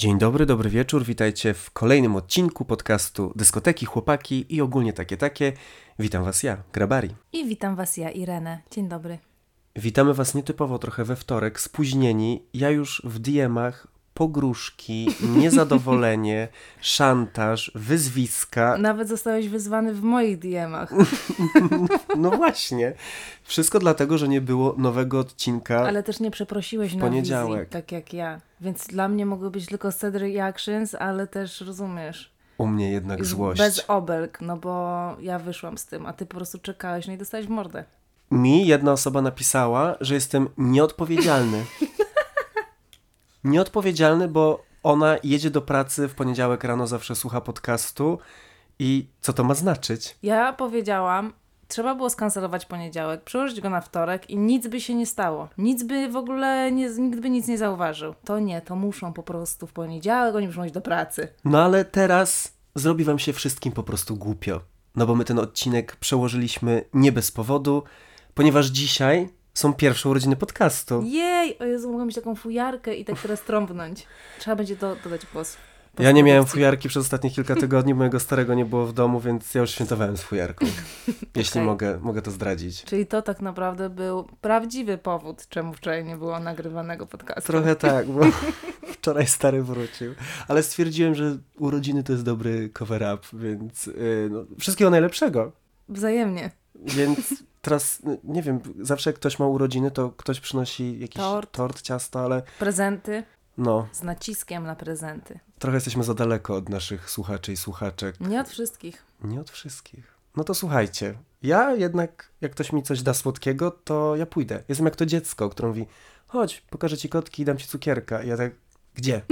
Dzień dobry, dobry wieczór. Witajcie w kolejnym odcinku podcastu Dyskoteki, Chłopaki i ogólnie takie takie. Witam Was ja, Grabari. I witam Was ja, Irenę. Dzień dobry. Witamy Was nietypowo trochę we wtorek, spóźnieni. Ja już w DM-ach pogróżki, niezadowolenie, szantaż, wyzwiska. Nawet zostałeś wyzwany w moich DM-ach. No właśnie. Wszystko dlatego, że nie było nowego odcinka. Ale też nie przeprosiłeś na poniedziałek. wizji, tak jak ja. Więc dla mnie mogły być tylko sad reactions, ale też rozumiesz. U mnie jednak złość. Bez obelg, no bo ja wyszłam z tym, a ty po prostu czekałeś, no i dostałeś w mordę. Mi jedna osoba napisała, że jestem nieodpowiedzialny. nieodpowiedzialny, bo ona jedzie do pracy w poniedziałek rano, zawsze słucha podcastu. I co to ma znaczyć? Ja powiedziałam, trzeba było skancelować poniedziałek, przełożyć go na wtorek i nic by się nie stało. Nic by w ogóle, nie, nikt by nic nie zauważył. To nie, to muszą po prostu w poniedziałek, oni muszą iść do pracy. No ale teraz zrobi wam się wszystkim po prostu głupio. No bo my ten odcinek przełożyliśmy nie bez powodu, ponieważ dzisiaj są pierwsze urodziny podcastu. Jej, o Jezu, mogę mieć taką fujarkę i tak teraz trąbnąć. Trzeba będzie to dodać głos. Ja nie miałem fujarki przez ostatnie kilka tygodni, mojego starego nie było w domu, więc ja już świętowałem z fujarką. Jeśli Okej. mogę, mogę to zdradzić. Czyli to tak naprawdę był prawdziwy powód, czemu wczoraj nie było nagrywanego podcastu. Trochę tak, bo wczoraj stary wrócił. Ale stwierdziłem, że urodziny to jest dobry cover-up, więc yy, no, wszystkiego najlepszego. Wzajemnie. Więc teraz, nie wiem, zawsze jak ktoś ma urodziny, to ktoś przynosi jakiś Tort. tort ciasto, ale Prezenty no, z naciskiem na prezenty. trochę jesteśmy za daleko od naszych słuchaczy i słuchaczek. Nie od wszystkich. Nie od wszystkich. No to słuchajcie, ja jednak, jak ktoś mi coś da słodkiego, to ja pójdę. Jestem jak to dziecko, które mówi, chodź, pokażę ci kotki i dam ci cukierka. I ja tak, gdzie?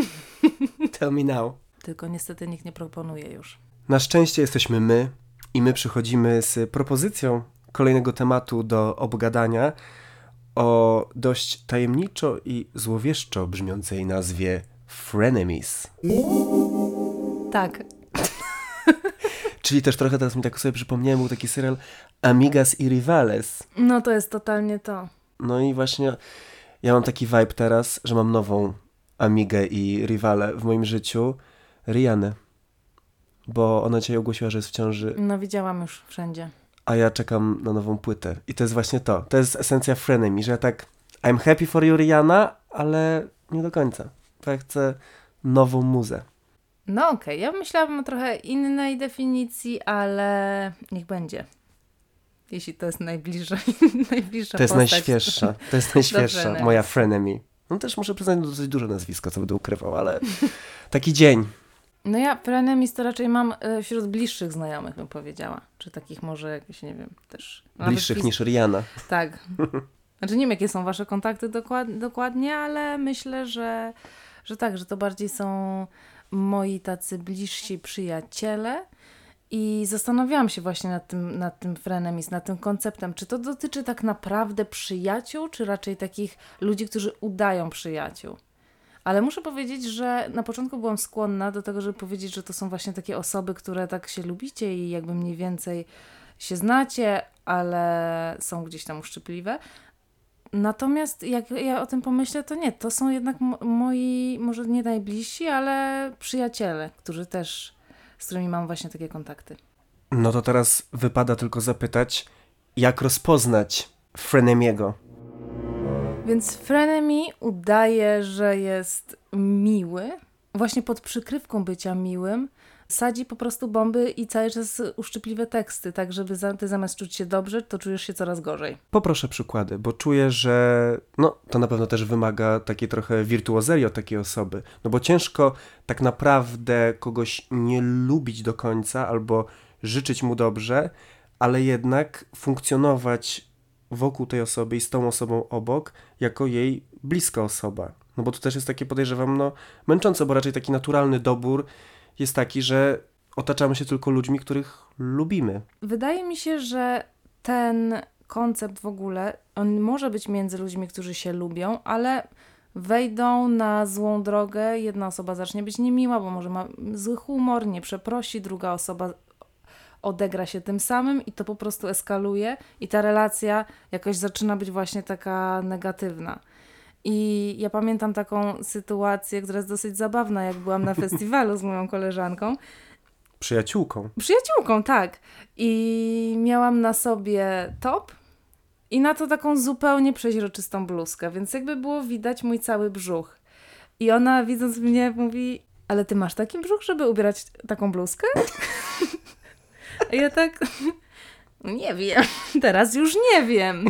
Tell me now. Tylko niestety nikt nie proponuje już. Na szczęście jesteśmy my i my przychodzimy z propozycją kolejnego tematu do obgadania o dość tajemniczo i złowieszczo brzmiącej nazwie Frenemies. Tak, Czyli też trochę teraz mi tak sobie przypomniałem, był taki serial Amigas i Rivales. no to jest totalnie to. No i właśnie ja mam taki vibe teraz, że mam nową Amigę i Rivale w moim życiu, Rianę. Bo ona dzisiaj ogłosiła, że jest w ciąży, No widziałam już wszędzie. A ja czekam na nową płytę. I to jest właśnie to. To jest esencja Frenemy, że ja tak I'm happy for you, Rihanna, ale nie do końca. Bo ja chcę nową muzę. No okej, ja myślałabym o trochę innej definicji, ale niech będzie. Jeśli to jest najbliższa, najbliższa To jest postać. najświeższa. To jest najświeższa. Frenemies. moja Frenemy. No też muszę przyznać dosyć duże nazwisko, co będę ukrywał, ale taki dzień. No ja frenemies to raczej mam e, wśród bliższych znajomych, bym powiedziała. Czy takich może jakieś, nie wiem, też... Bliższych niż Rihanna. Tak. Znaczy nie wiem, jakie są wasze kontakty dokład, dokładnie, ale myślę, że, że tak, że to bardziej są moi tacy bliżsi przyjaciele. I zastanawiałam się właśnie nad tym, nad tym frenemies, nad tym konceptem. Czy to dotyczy tak naprawdę przyjaciół, czy raczej takich ludzi, którzy udają przyjaciół? Ale muszę powiedzieć, że na początku byłam skłonna do tego, żeby powiedzieć, że to są właśnie takie osoby, które tak się lubicie i jakby mniej więcej się znacie, ale są gdzieś tam uszczypliwe. Natomiast jak ja o tym pomyślę, to nie, to są jednak mo- moi, może nie najbliżsi, ale przyjaciele, którzy też, z którymi mam właśnie takie kontakty. No to teraz wypada tylko zapytać, jak rozpoznać Frenemiego? Więc Frenemy udaje, że jest miły, właśnie pod przykrywką bycia miłym, sadzi po prostu bomby i cały czas uszczypliwe teksty, tak żeby ty zamiast czuć się dobrze, to czujesz się coraz gorzej. Poproszę przykłady, bo czuję, że no, to na pewno też wymaga takiej trochę wirtuozerii od takiej osoby. No bo ciężko tak naprawdę kogoś nie lubić do końca albo życzyć mu dobrze, ale jednak funkcjonować wokół tej osoby i z tą osobą obok jako jej bliska osoba. No bo to też jest takie, podejrzewam, no męczące, bo raczej taki naturalny dobór jest taki, że otaczamy się tylko ludźmi, których lubimy. Wydaje mi się, że ten koncept w ogóle, on może być między ludźmi, którzy się lubią, ale wejdą na złą drogę, jedna osoba zacznie być niemiła, bo może ma zły humor, nie przeprosi, druga osoba odegra się tym samym i to po prostu eskaluje i ta relacja jakoś zaczyna być właśnie taka negatywna. I ja pamiętam taką sytuację, która jest dosyć zabawna, jak byłam na festiwalu z moją koleżanką. Przyjaciółką. Przyjaciółką, tak. I miałam na sobie top i na to taką zupełnie przeźroczystą bluzkę, więc jakby było widać mój cały brzuch. I ona widząc mnie mówi, ale ty masz taki brzuch, żeby ubierać taką bluzkę? A ja tak, nie wiem, teraz już nie wiem.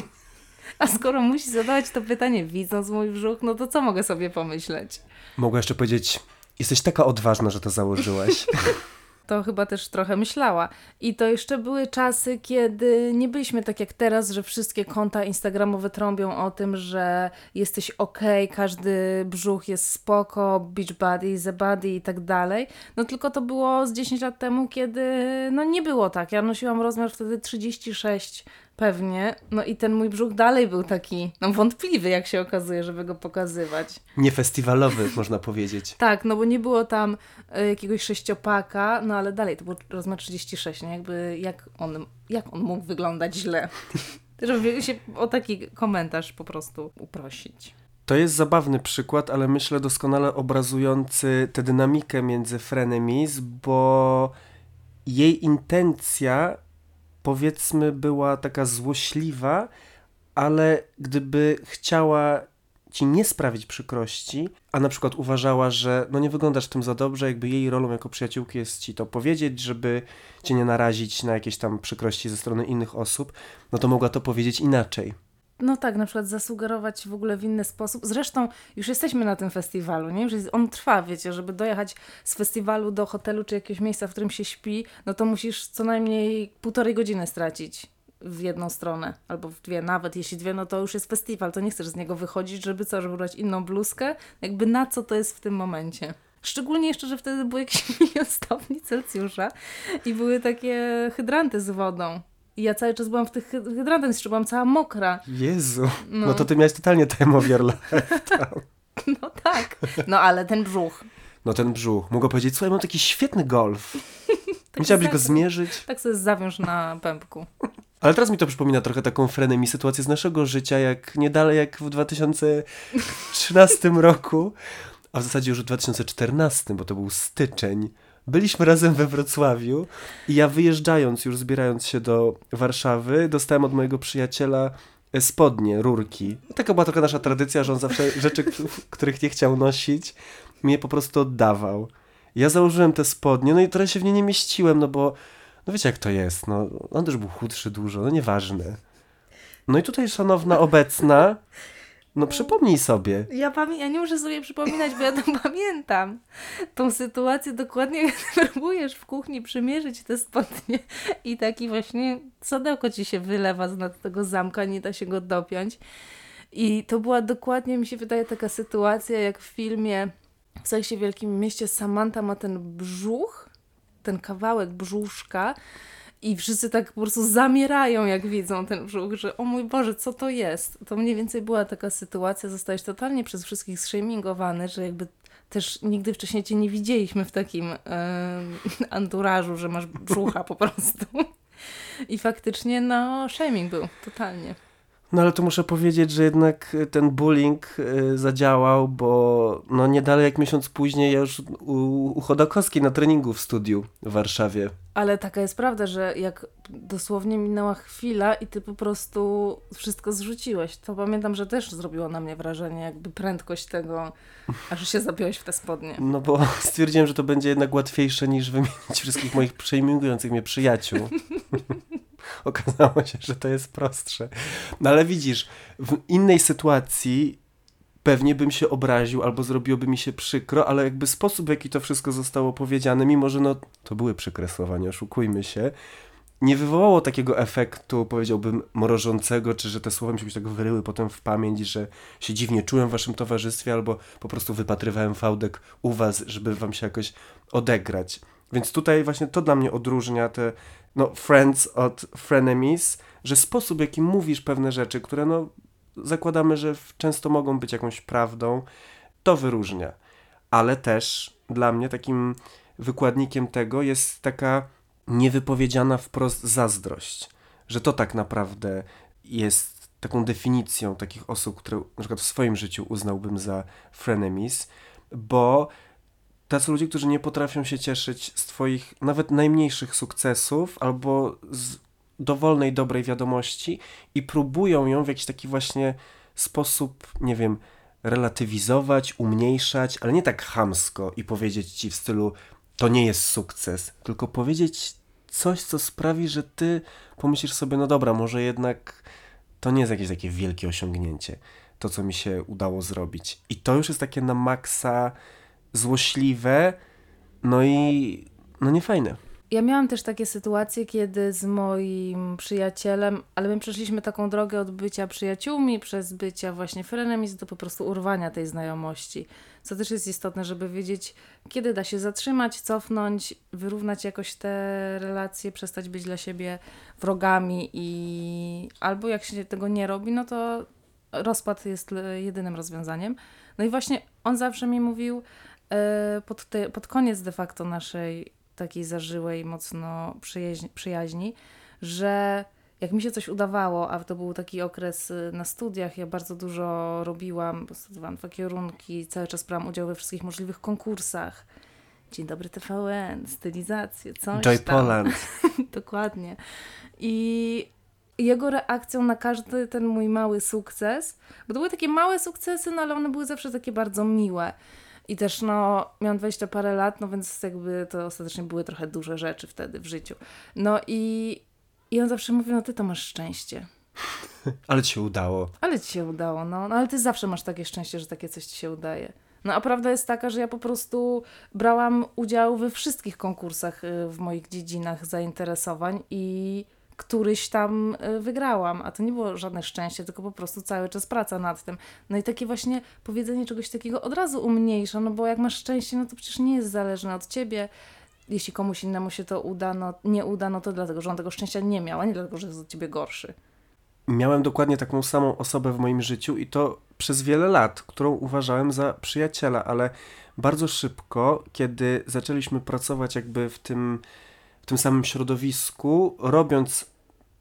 A skoro musi zadawać to pytanie, widząc mój brzuch, no to co mogę sobie pomyśleć? Mogła jeszcze powiedzieć, jesteś taka odważna, że to założyłaś. to chyba też trochę myślała. I to jeszcze były czasy, kiedy nie byliśmy tak jak teraz, że wszystkie konta instagramowe trąbią o tym, że jesteś ok, każdy brzuch jest spoko, beach body, the body i tak dalej. No tylko to było z 10 lat temu, kiedy no nie było tak. Ja nosiłam rozmiar wtedy 36 Pewnie. No i ten mój brzuch dalej był taki, no wątpliwy, jak się okazuje, żeby go pokazywać. Niefestiwalowy, można powiedzieć. Tak, no bo nie było tam y, jakiegoś sześciopaka, no ale dalej, to był rozmiar 36, nie? Jakby jak on, jak on mógł wyglądać źle? żeby się o taki komentarz po prostu uprosić. To jest zabawny przykład, ale myślę doskonale obrazujący tę dynamikę między Frenemies, bo jej intencja powiedzmy była taka złośliwa, ale gdyby chciała ci nie sprawić przykrości, a na przykład uważała, że no nie wyglądasz tym za dobrze, jakby jej rolą jako przyjaciółki jest ci to powiedzieć, żeby cię nie narazić na jakieś tam przykrości ze strony innych osób, no to mogła to powiedzieć inaczej. No tak, na przykład zasugerować w ogóle w inny sposób. Zresztą już jesteśmy na tym festiwalu, nie? Już jest, on trwa, wiecie, żeby dojechać z festiwalu do hotelu czy jakiegoś miejsca, w którym się śpi, no to musisz co najmniej półtorej godziny stracić w jedną stronę, albo w dwie, nawet jeśli dwie, no to już jest festiwal, to nie chcesz z niego wychodzić, żeby co, żeby brać inną bluzkę, jakby na co to jest w tym momencie. Szczególnie jeszcze, że wtedy było jakieś milion stopni Celsjusza i były takie hydranty z wodą. I ja cały czas byłam w tych hydrantach, jeszcze byłam cała mokra. Jezu, no, no to ty miałeś totalnie time of your life No tak, no ale ten brzuch. No ten brzuch. Mogę powiedzieć, słuchaj, mam taki świetny golf. tak Chciałabyś go zmierzyć? Tak sobie zawiąż na pępku. Ale teraz mi to przypomina trochę taką frenemi sytuację z naszego życia, jak nie dalej jak w 2013 roku, a w zasadzie już w 2014, bo to był styczeń byliśmy razem we Wrocławiu i ja wyjeżdżając, już zbierając się do Warszawy, dostałem od mojego przyjaciela e, spodnie, rurki. Taka była trochę nasza tradycja, że on zawsze rzeczy, których nie chciał nosić, mnie po prostu oddawał. Ja założyłem te spodnie, no i trochę się w nie nie mieściłem, no bo, no wiecie jak to jest, no on też był chudszy dużo, no nieważne. No i tutaj szanowna obecna no przypomnij sobie. Ja, pamię- ja nie muszę sobie przypominać, bo ja to pamiętam. Tą sytuację dokładnie, próbujesz w kuchni przymierzyć te spodnie i taki właśnie sadełko ci się wylewa z tego zamka, nie da się go dopiąć. I to była dokładnie, mi się wydaje, taka sytuacja jak w filmie W Seksie Wielkim Mieście Samantha ma ten brzuch, ten kawałek brzuszka i wszyscy tak po prostu zamierają, jak widzą ten brzuch, że o mój Boże, co to jest? To mniej więcej była taka sytuacja, zostałeś totalnie przez wszystkich shamingowany, że jakby też nigdy wcześniej cię nie widzieliśmy w takim yy, anturażu, że masz brzucha po prostu. I faktycznie, no, shaming był, totalnie. No ale tu muszę powiedzieć, że jednak ten bullying y, zadziałał, bo no nie dalej jak miesiąc później ja już u, u Chodakowskiej na treningu w studiu w Warszawie. Ale taka jest prawda, że jak dosłownie minęła chwila i ty po prostu wszystko zrzuciłeś, to pamiętam, że też zrobiło na mnie wrażenie, jakby prędkość tego, aż się zapiąłeś w te spodnie. No bo stwierdziłem, że to będzie jednak łatwiejsze niż wymienić wszystkich moich przejmujących mnie przyjaciół. Okazało się, że to jest prostsze. No ale widzisz, w innej sytuacji pewnie bym się obraził albo zrobiłoby mi się przykro, ale jakby sposób, w jaki to wszystko zostało powiedziane, mimo że no, to były przykre słowa, nie oszukujmy się, nie wywołało takiego efektu, powiedziałbym, mrożącego, czy że te słowa mi się tak wyryły potem w pamięć, że się dziwnie czułem w waszym towarzystwie, albo po prostu wypatrywałem fałdek u was, żeby wam się jakoś odegrać. Więc tutaj właśnie to dla mnie odróżnia te no, friends od frenemies, że sposób, jaki mówisz pewne rzeczy, które no, zakładamy, że często mogą być jakąś prawdą, to wyróżnia. Ale też dla mnie takim wykładnikiem tego jest taka niewypowiedziana wprost zazdrość, że to tak naprawdę jest taką definicją takich osób, które na przykład w swoim życiu uznałbym za frenemies, bo tacy ludzie, którzy nie potrafią się cieszyć z twoich nawet najmniejszych sukcesów albo z dowolnej, dobrej wiadomości i próbują ją w jakiś taki właśnie sposób, nie wiem, relatywizować, umniejszać, ale nie tak chamsko i powiedzieć ci w stylu to nie jest sukces, tylko powiedzieć coś, co sprawi, że ty pomyślisz sobie, no dobra, może jednak to nie jest jakieś takie wielkie osiągnięcie, to co mi się udało zrobić. I to już jest takie na maksa złośliwe, no i no niefajne. Ja miałam też takie sytuacje, kiedy z moim przyjacielem, ale my przeszliśmy taką drogę od bycia przyjaciółmi przez bycia właśnie frenemis do po prostu urwania tej znajomości. Co też jest istotne, żeby wiedzieć, kiedy da się zatrzymać, cofnąć, wyrównać jakoś te relacje, przestać być dla siebie wrogami i albo jak się tego nie robi, no to rozpad jest jedynym rozwiązaniem. No i właśnie on zawsze mi mówił pod, te, pod koniec de facto naszej takiej zażyłej mocno przyjaźni, przyjaźni, że jak mi się coś udawało, a to był taki okres y, na studiach, ja bardzo dużo robiłam, studiowałam dwa kierunki, cały czas brałam udział we wszystkich możliwych konkursach. Dzień dobry TVN, stylizację, coś Joy tam. Poland. Dokładnie. I jego reakcją na każdy ten mój mały sukces, bo to były takie małe sukcesy, no ale one były zawsze takie bardzo miłe. I też no, miałam 20 parę lat, no więc jakby to ostatecznie były trochę duże rzeczy wtedy w życiu. No i, i on zawsze mówił, no ty to masz szczęście. Ale ci się udało. Ale ci się udało, no. no ale ty zawsze masz takie szczęście, że takie coś ci się udaje. No a prawda jest taka, że ja po prostu brałam udział we wszystkich konkursach y, w moich dziedzinach zainteresowań i któryś tam y, wygrałam, a to nie było żadne szczęście, tylko po prostu cały czas praca nad tym. No i takie właśnie powiedzenie czegoś takiego od razu umniejsza, no bo jak masz szczęście, no to przecież nie jest zależne od ciebie. Jeśli komuś innemu się to uda, no nie uda, no to dlatego, że on tego szczęścia nie miał, a nie dlatego, że jest od ciebie gorszy. Miałem dokładnie taką samą osobę w moim życiu i to przez wiele lat, którą uważałem za przyjaciela, ale bardzo szybko, kiedy zaczęliśmy pracować jakby w tym tym samym środowisku, robiąc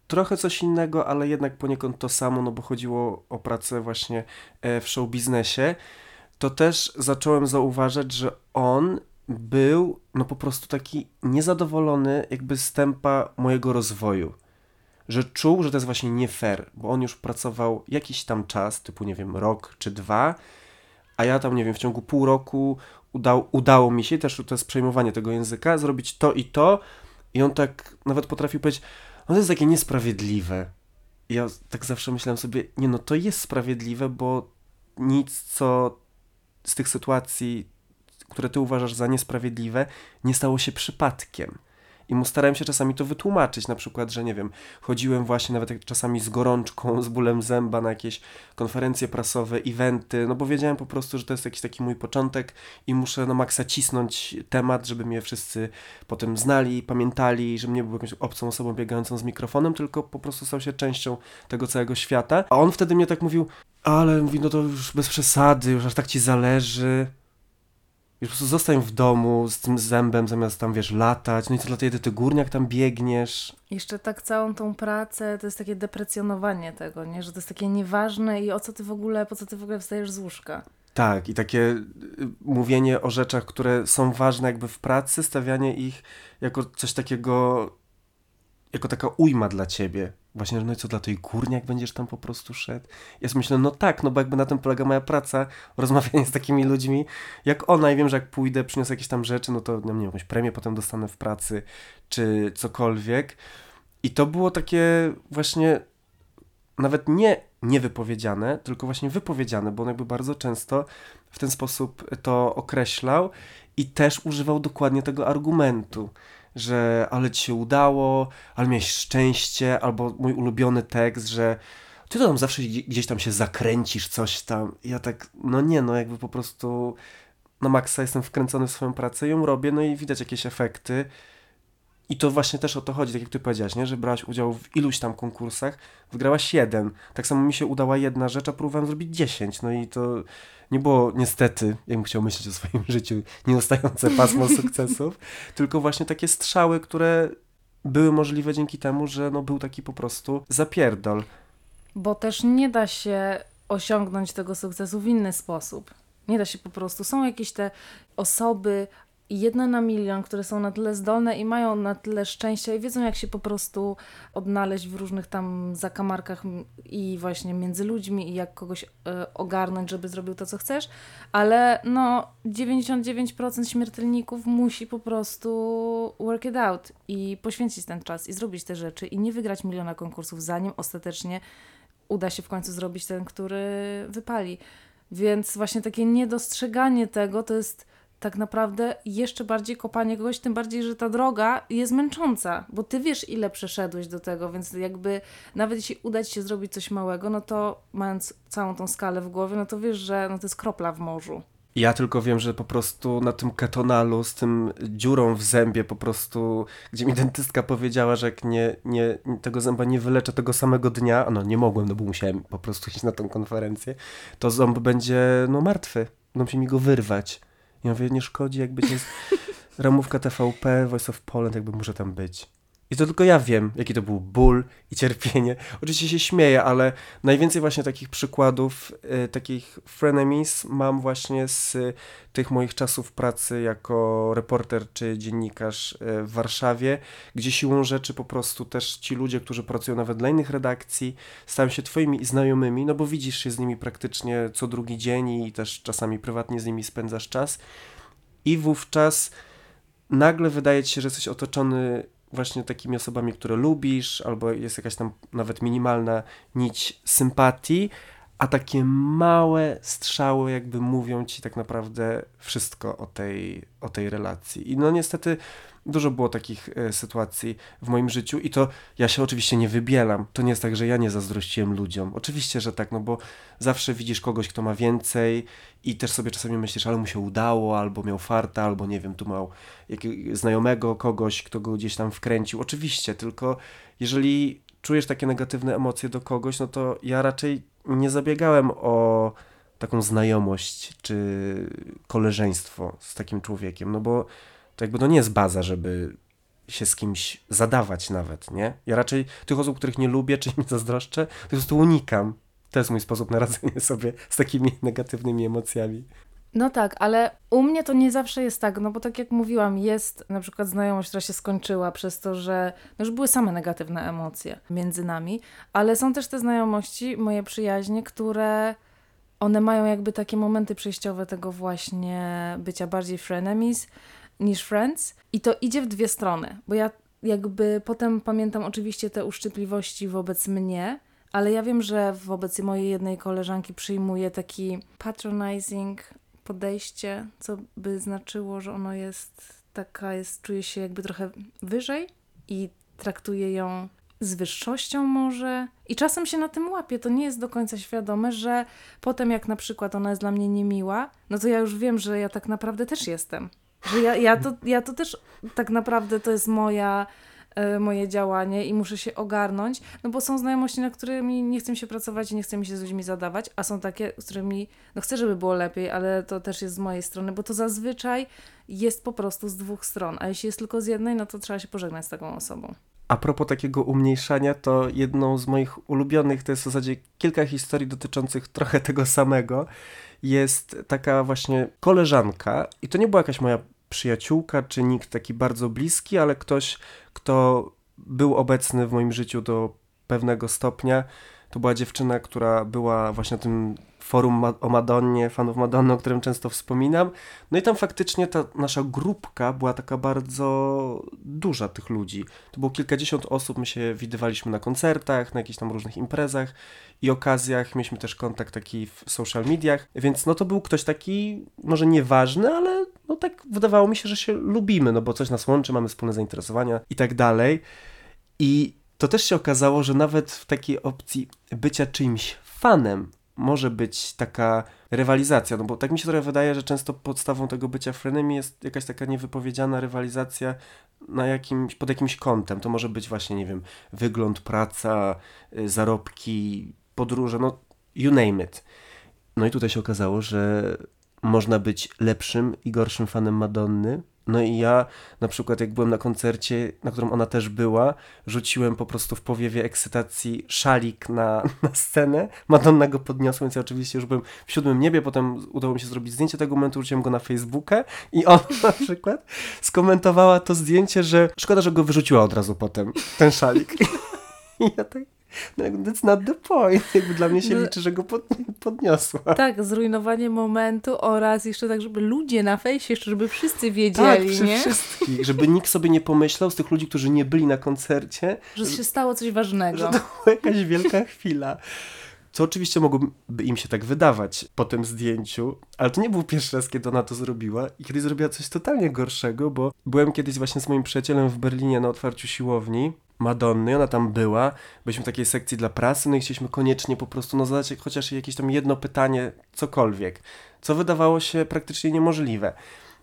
trochę coś innego, ale jednak poniekąd to samo, no bo chodziło o pracę właśnie e, w show biznesie, to też zacząłem zauważać, że on był no po prostu taki niezadowolony jakby z tempa mojego rozwoju. Że czuł, że to jest właśnie nie fair, bo on już pracował jakiś tam czas, typu nie wiem, rok czy dwa, a ja tam, nie wiem, w ciągu pół roku udał, udało mi się, też to jest przejmowanie tego języka, zrobić to i to, i on tak nawet potrafił powiedzieć, no to jest takie niesprawiedliwe. I ja tak zawsze myślałem sobie, nie no to jest sprawiedliwe, bo nic co z tych sytuacji, które ty uważasz za niesprawiedliwe, nie stało się przypadkiem. I mu starałem się czasami to wytłumaczyć, na przykład, że nie wiem, chodziłem właśnie nawet czasami z gorączką, z bólem zęba na jakieś konferencje prasowe, eventy, no bo wiedziałem po prostu, że to jest jakiś taki mój początek i muszę na maksa cisnąć temat, żeby mnie wszyscy potem znali, pamiętali, że nie był jakąś obcą osobą biegającą z mikrofonem, tylko po prostu stał się częścią tego całego świata. A on wtedy mnie tak mówił, ale mówi, no to już bez przesady, już aż tak ci zależy. Już po prostu zostań w domu z tym zębem, zamiast tam, wiesz, latać. No i co dla ty górniak tam biegniesz? Jeszcze tak całą tą pracę, to jest takie deprecjonowanie tego, nie? Że to jest takie nieważne i o co ty w ogóle, po co ty w ogóle wstajesz z łóżka. Tak, i takie y, mówienie o rzeczach, które są ważne jakby w pracy, stawianie ich jako coś takiego, jako taka ujma dla ciebie. Właśnie, no i co dla tej górniak będziesz tam po prostu szedł? Ja sobie myślę, no tak, no bo jakby na tym polega moja praca, rozmawianie z takimi ludźmi jak ona i wiem, że jak pójdę, przyniosę jakieś tam rzeczy, no to nie wiem, jakąś premię potem dostanę w pracy, czy cokolwiek. I to było takie właśnie nawet nie niewypowiedziane, tylko właśnie wypowiedziane, bo on jakby bardzo często w ten sposób to określał i też używał dokładnie tego argumentu że ale ci się udało, ale miałeś szczęście, albo mój ulubiony tekst, że ty to tam zawsze gdzieś tam się zakręcisz, coś tam. Ja tak, no nie, no jakby po prostu na maksa jestem wkręcony w swoją pracę, ją robię, no i widać jakieś efekty. I to właśnie też o to chodzi, tak jak ty powiedziałaś, nie? że brałaś udział w iluś tam konkursach, wygrałaś jeden. Tak samo mi się udała jedna rzecz, a próbowałem zrobić dziesięć. No i to nie było niestety, jakbym chciał myśleć o swoim życiu, nieustające pasmo sukcesów, tylko właśnie takie strzały, które były możliwe dzięki temu, że no, był taki po prostu zapierdol. bo też nie da się osiągnąć tego sukcesu w inny sposób. Nie da się po prostu. Są jakieś te osoby, jedne na milion, które są na tyle zdolne i mają na tyle szczęścia i wiedzą, jak się po prostu odnaleźć w różnych tam zakamarkach i właśnie między ludźmi i jak kogoś y, ogarnąć, żeby zrobił to, co chcesz, ale no 99% śmiertelników musi po prostu work it out i poświęcić ten czas i zrobić te rzeczy i nie wygrać miliona konkursów, zanim ostatecznie uda się w końcu zrobić ten, który wypali. Więc właśnie takie niedostrzeganie tego to jest tak naprawdę jeszcze bardziej kopanie kogoś, tym bardziej, że ta droga jest męcząca, bo ty wiesz, ile przeszedłeś do tego, więc jakby nawet jeśli uda ci się zrobić coś małego, no to mając całą tą skalę w głowie, no to wiesz, że no to jest kropla w morzu. Ja tylko wiem, że po prostu na tym ketonalu z tym dziurą w zębie po prostu, gdzie mi dentystka powiedziała, że jak nie, nie, tego zęba nie wyleczę tego samego dnia, no nie mogłem, no bo musiałem po prostu iść na tą konferencję, to ząb będzie no martwy, będą się mi go wyrwać. Ja mówię, nie szkodzi, jakby jest ramówka TVP, Voice of Poland, jakby może tam być. I to tylko ja wiem, jaki to był ból i cierpienie. Oczywiście się śmieję, ale najwięcej właśnie takich przykładów, y, takich frenemies mam właśnie z y, tych moich czasów pracy jako reporter czy dziennikarz y, w Warszawie, gdzie siłą rzeczy po prostu też ci ludzie, którzy pracują nawet dla innych redakcji, stają się twoimi znajomymi, no bo widzisz się z nimi praktycznie co drugi dzień i też czasami prywatnie z nimi spędzasz czas. I wówczas nagle wydaje ci się, że jesteś otoczony właśnie takimi osobami, które lubisz, albo jest jakaś tam nawet minimalna nić sympatii, a takie małe strzały jakby mówią ci tak naprawdę wszystko o tej, o tej relacji. I no niestety Dużo było takich e, sytuacji w moim życiu i to ja się oczywiście nie wybielam. To nie jest tak, że ja nie zazdrościłem ludziom. Oczywiście, że tak, no bo zawsze widzisz kogoś, kto ma więcej i też sobie czasami myślisz, ale mu się udało, albo miał farta, albo nie wiem, tu miał jakiegoś znajomego kogoś, kto go gdzieś tam wkręcił. Oczywiście, tylko jeżeli czujesz takie negatywne emocje do kogoś, no to ja raczej nie zabiegałem o taką znajomość czy koleżeństwo z takim człowiekiem, no bo to jakby to nie jest baza, żeby się z kimś zadawać nawet, nie? Ja raczej tych osób, których nie lubię, czy im zazdroszczę, po prostu unikam. To jest mój sposób na radzenie sobie z takimi negatywnymi emocjami. No tak, ale u mnie to nie zawsze jest tak, no bo tak jak mówiłam, jest na przykład znajomość, która się skończyła przez to, że no już były same negatywne emocje między nami, ale są też te znajomości, moje przyjaźnie, które one mają jakby takie momenty przejściowe tego właśnie bycia bardziej frenemies, niż Friends i to idzie w dwie strony, bo ja jakby potem pamiętam oczywiście te uszczypliwości wobec mnie, ale ja wiem, że wobec mojej jednej koleżanki przyjmuję taki patronizing podejście, co by znaczyło, że ono jest taka, jest, czuje się jakby trochę wyżej i traktuje ją z wyższością może. I czasem się na tym łapię. To nie jest do końca świadome, że potem jak na przykład ona jest dla mnie niemiła, no to ja już wiem, że ja tak naprawdę też jestem. Że ja, ja, to, ja to też tak naprawdę to jest moja, e, moje działanie i muszę się ogarnąć, no bo są znajomości, na którymi nie chcę się pracować i nie chcę mi się z ludźmi zadawać, a są takie, z którymi no chcę, żeby było lepiej, ale to też jest z mojej strony, bo to zazwyczaj jest po prostu z dwóch stron, a jeśli jest tylko z jednej, no to trzeba się pożegnać z taką osobą. A propos takiego umniejszania, to jedną z moich ulubionych to jest w zasadzie kilka historii dotyczących trochę tego samego jest taka właśnie koleżanka i to nie była jakaś moja przyjaciółka, czy nikt taki bardzo bliski, ale ktoś, kto był obecny w moim życiu do pewnego stopnia. To była dziewczyna, która była właśnie tym forum o Madonnie, fanów Madonny, o którym często wspominam. No i tam faktycznie ta nasza grupka była taka bardzo duża tych ludzi. To było kilkadziesiąt osób, my się widywaliśmy na koncertach, na jakichś tam różnych imprezach i okazjach. Mieliśmy też kontakt taki w social mediach, więc no to był ktoś taki, może nieważny, ale no tak wydawało mi się, że się lubimy, no bo coś nas łączy, mamy wspólne zainteresowania i tak dalej. I to też się okazało, że nawet w takiej opcji bycia czyimś fanem może być taka rywalizacja, no bo tak mi się trochę wydaje, że często podstawą tego bycia frenem jest jakaś taka niewypowiedziana rywalizacja na jakimś, pod jakimś kątem. To może być właśnie, nie wiem, wygląd, praca, y, zarobki, podróże, no you name it. No i tutaj się okazało, że można być lepszym i gorszym fanem Madonny, No i ja na przykład jak byłem na koncercie, na którym ona też była, rzuciłem po prostu w powiewie ekscytacji szalik na, na scenę. Madonna go podniosła, więc ja oczywiście już byłem w siódmym niebie, potem udało mi się zrobić zdjęcie tego momentu, rzuciłem go na Facebooka i ona na przykład skomentowała to zdjęcie, że szkoda, że go wyrzuciła od razu potem, ten szalik. I ja tak, no jakby that's not the point. Jakby dla mnie się No. liczy, że go pod, podniosła. Tak, zrujnowanie momentu oraz jeszcze tak, żeby ludzie na fejsie, jeszcze żeby wszyscy Tak, wiedzieli, przy nie? wszystkich, żeby nikt sobie nie pomyślał z tych ludzi, którzy nie byli na koncercie, Że się stało coś ważnego. że to była jakaś wielka chwila. Co oczywiście mogłoby im się tak wydawać po tym zdjęciu, ale to nie był pierwszy raz, kiedy ona to zrobiła i kiedy zrobiła coś totalnie gorszego, bo byłem kiedyś właśnie z moim przyjacielem w Berlinie na otwarciu siłowni Madonny, ona tam była, byliśmy w takiej sekcji dla prasy, no i chcieliśmy koniecznie po prostu no, zadać chociaż jakieś tam jedno pytanie, cokolwiek, co wydawało się praktycznie niemożliwe.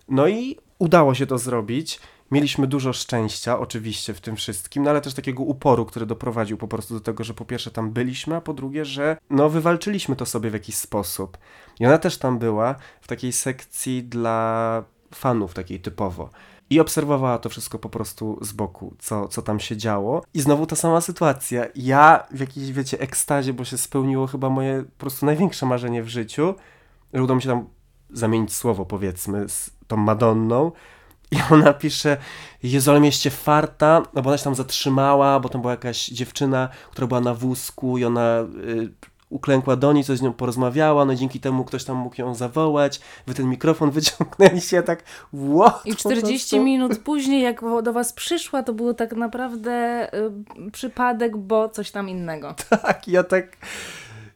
No i udało się to zrobić. Mieliśmy dużo szczęścia, oczywiście, w tym wszystkim, no ale też takiego uporu, który doprowadził po prostu do tego, że po pierwsze tam byliśmy, a po drugie, że no wywalczyliśmy to sobie w jakiś sposób. I ona też tam była w takiej sekcji dla fanów, takiej typowo. I obserwowała to wszystko po prostu z boku, co, co tam się działo. I znowu ta sama sytuacja. Ja w jakiejś, wiecie, ekstazie, bo się spełniło chyba moje po prostu największe marzenie w życiu, że udało mi się tam zamienić słowo, powiedzmy, z tą Madonną. I ona pisze, Jezu, ale mieliście farta, no bo ona się tam zatrzymała, bo tam była jakaś dziewczyna, która była na wózku i ona y, uklękła do niej, coś z nią porozmawiała, no i dzięki temu ktoś tam mógł ją zawołać, wy ten mikrofon wyciągnęliście, ja tak what? I po 40 prostu? minut później, jak do was przyszła, to było tak naprawdę y, przypadek, bo coś tam innego. Tak, ja tak.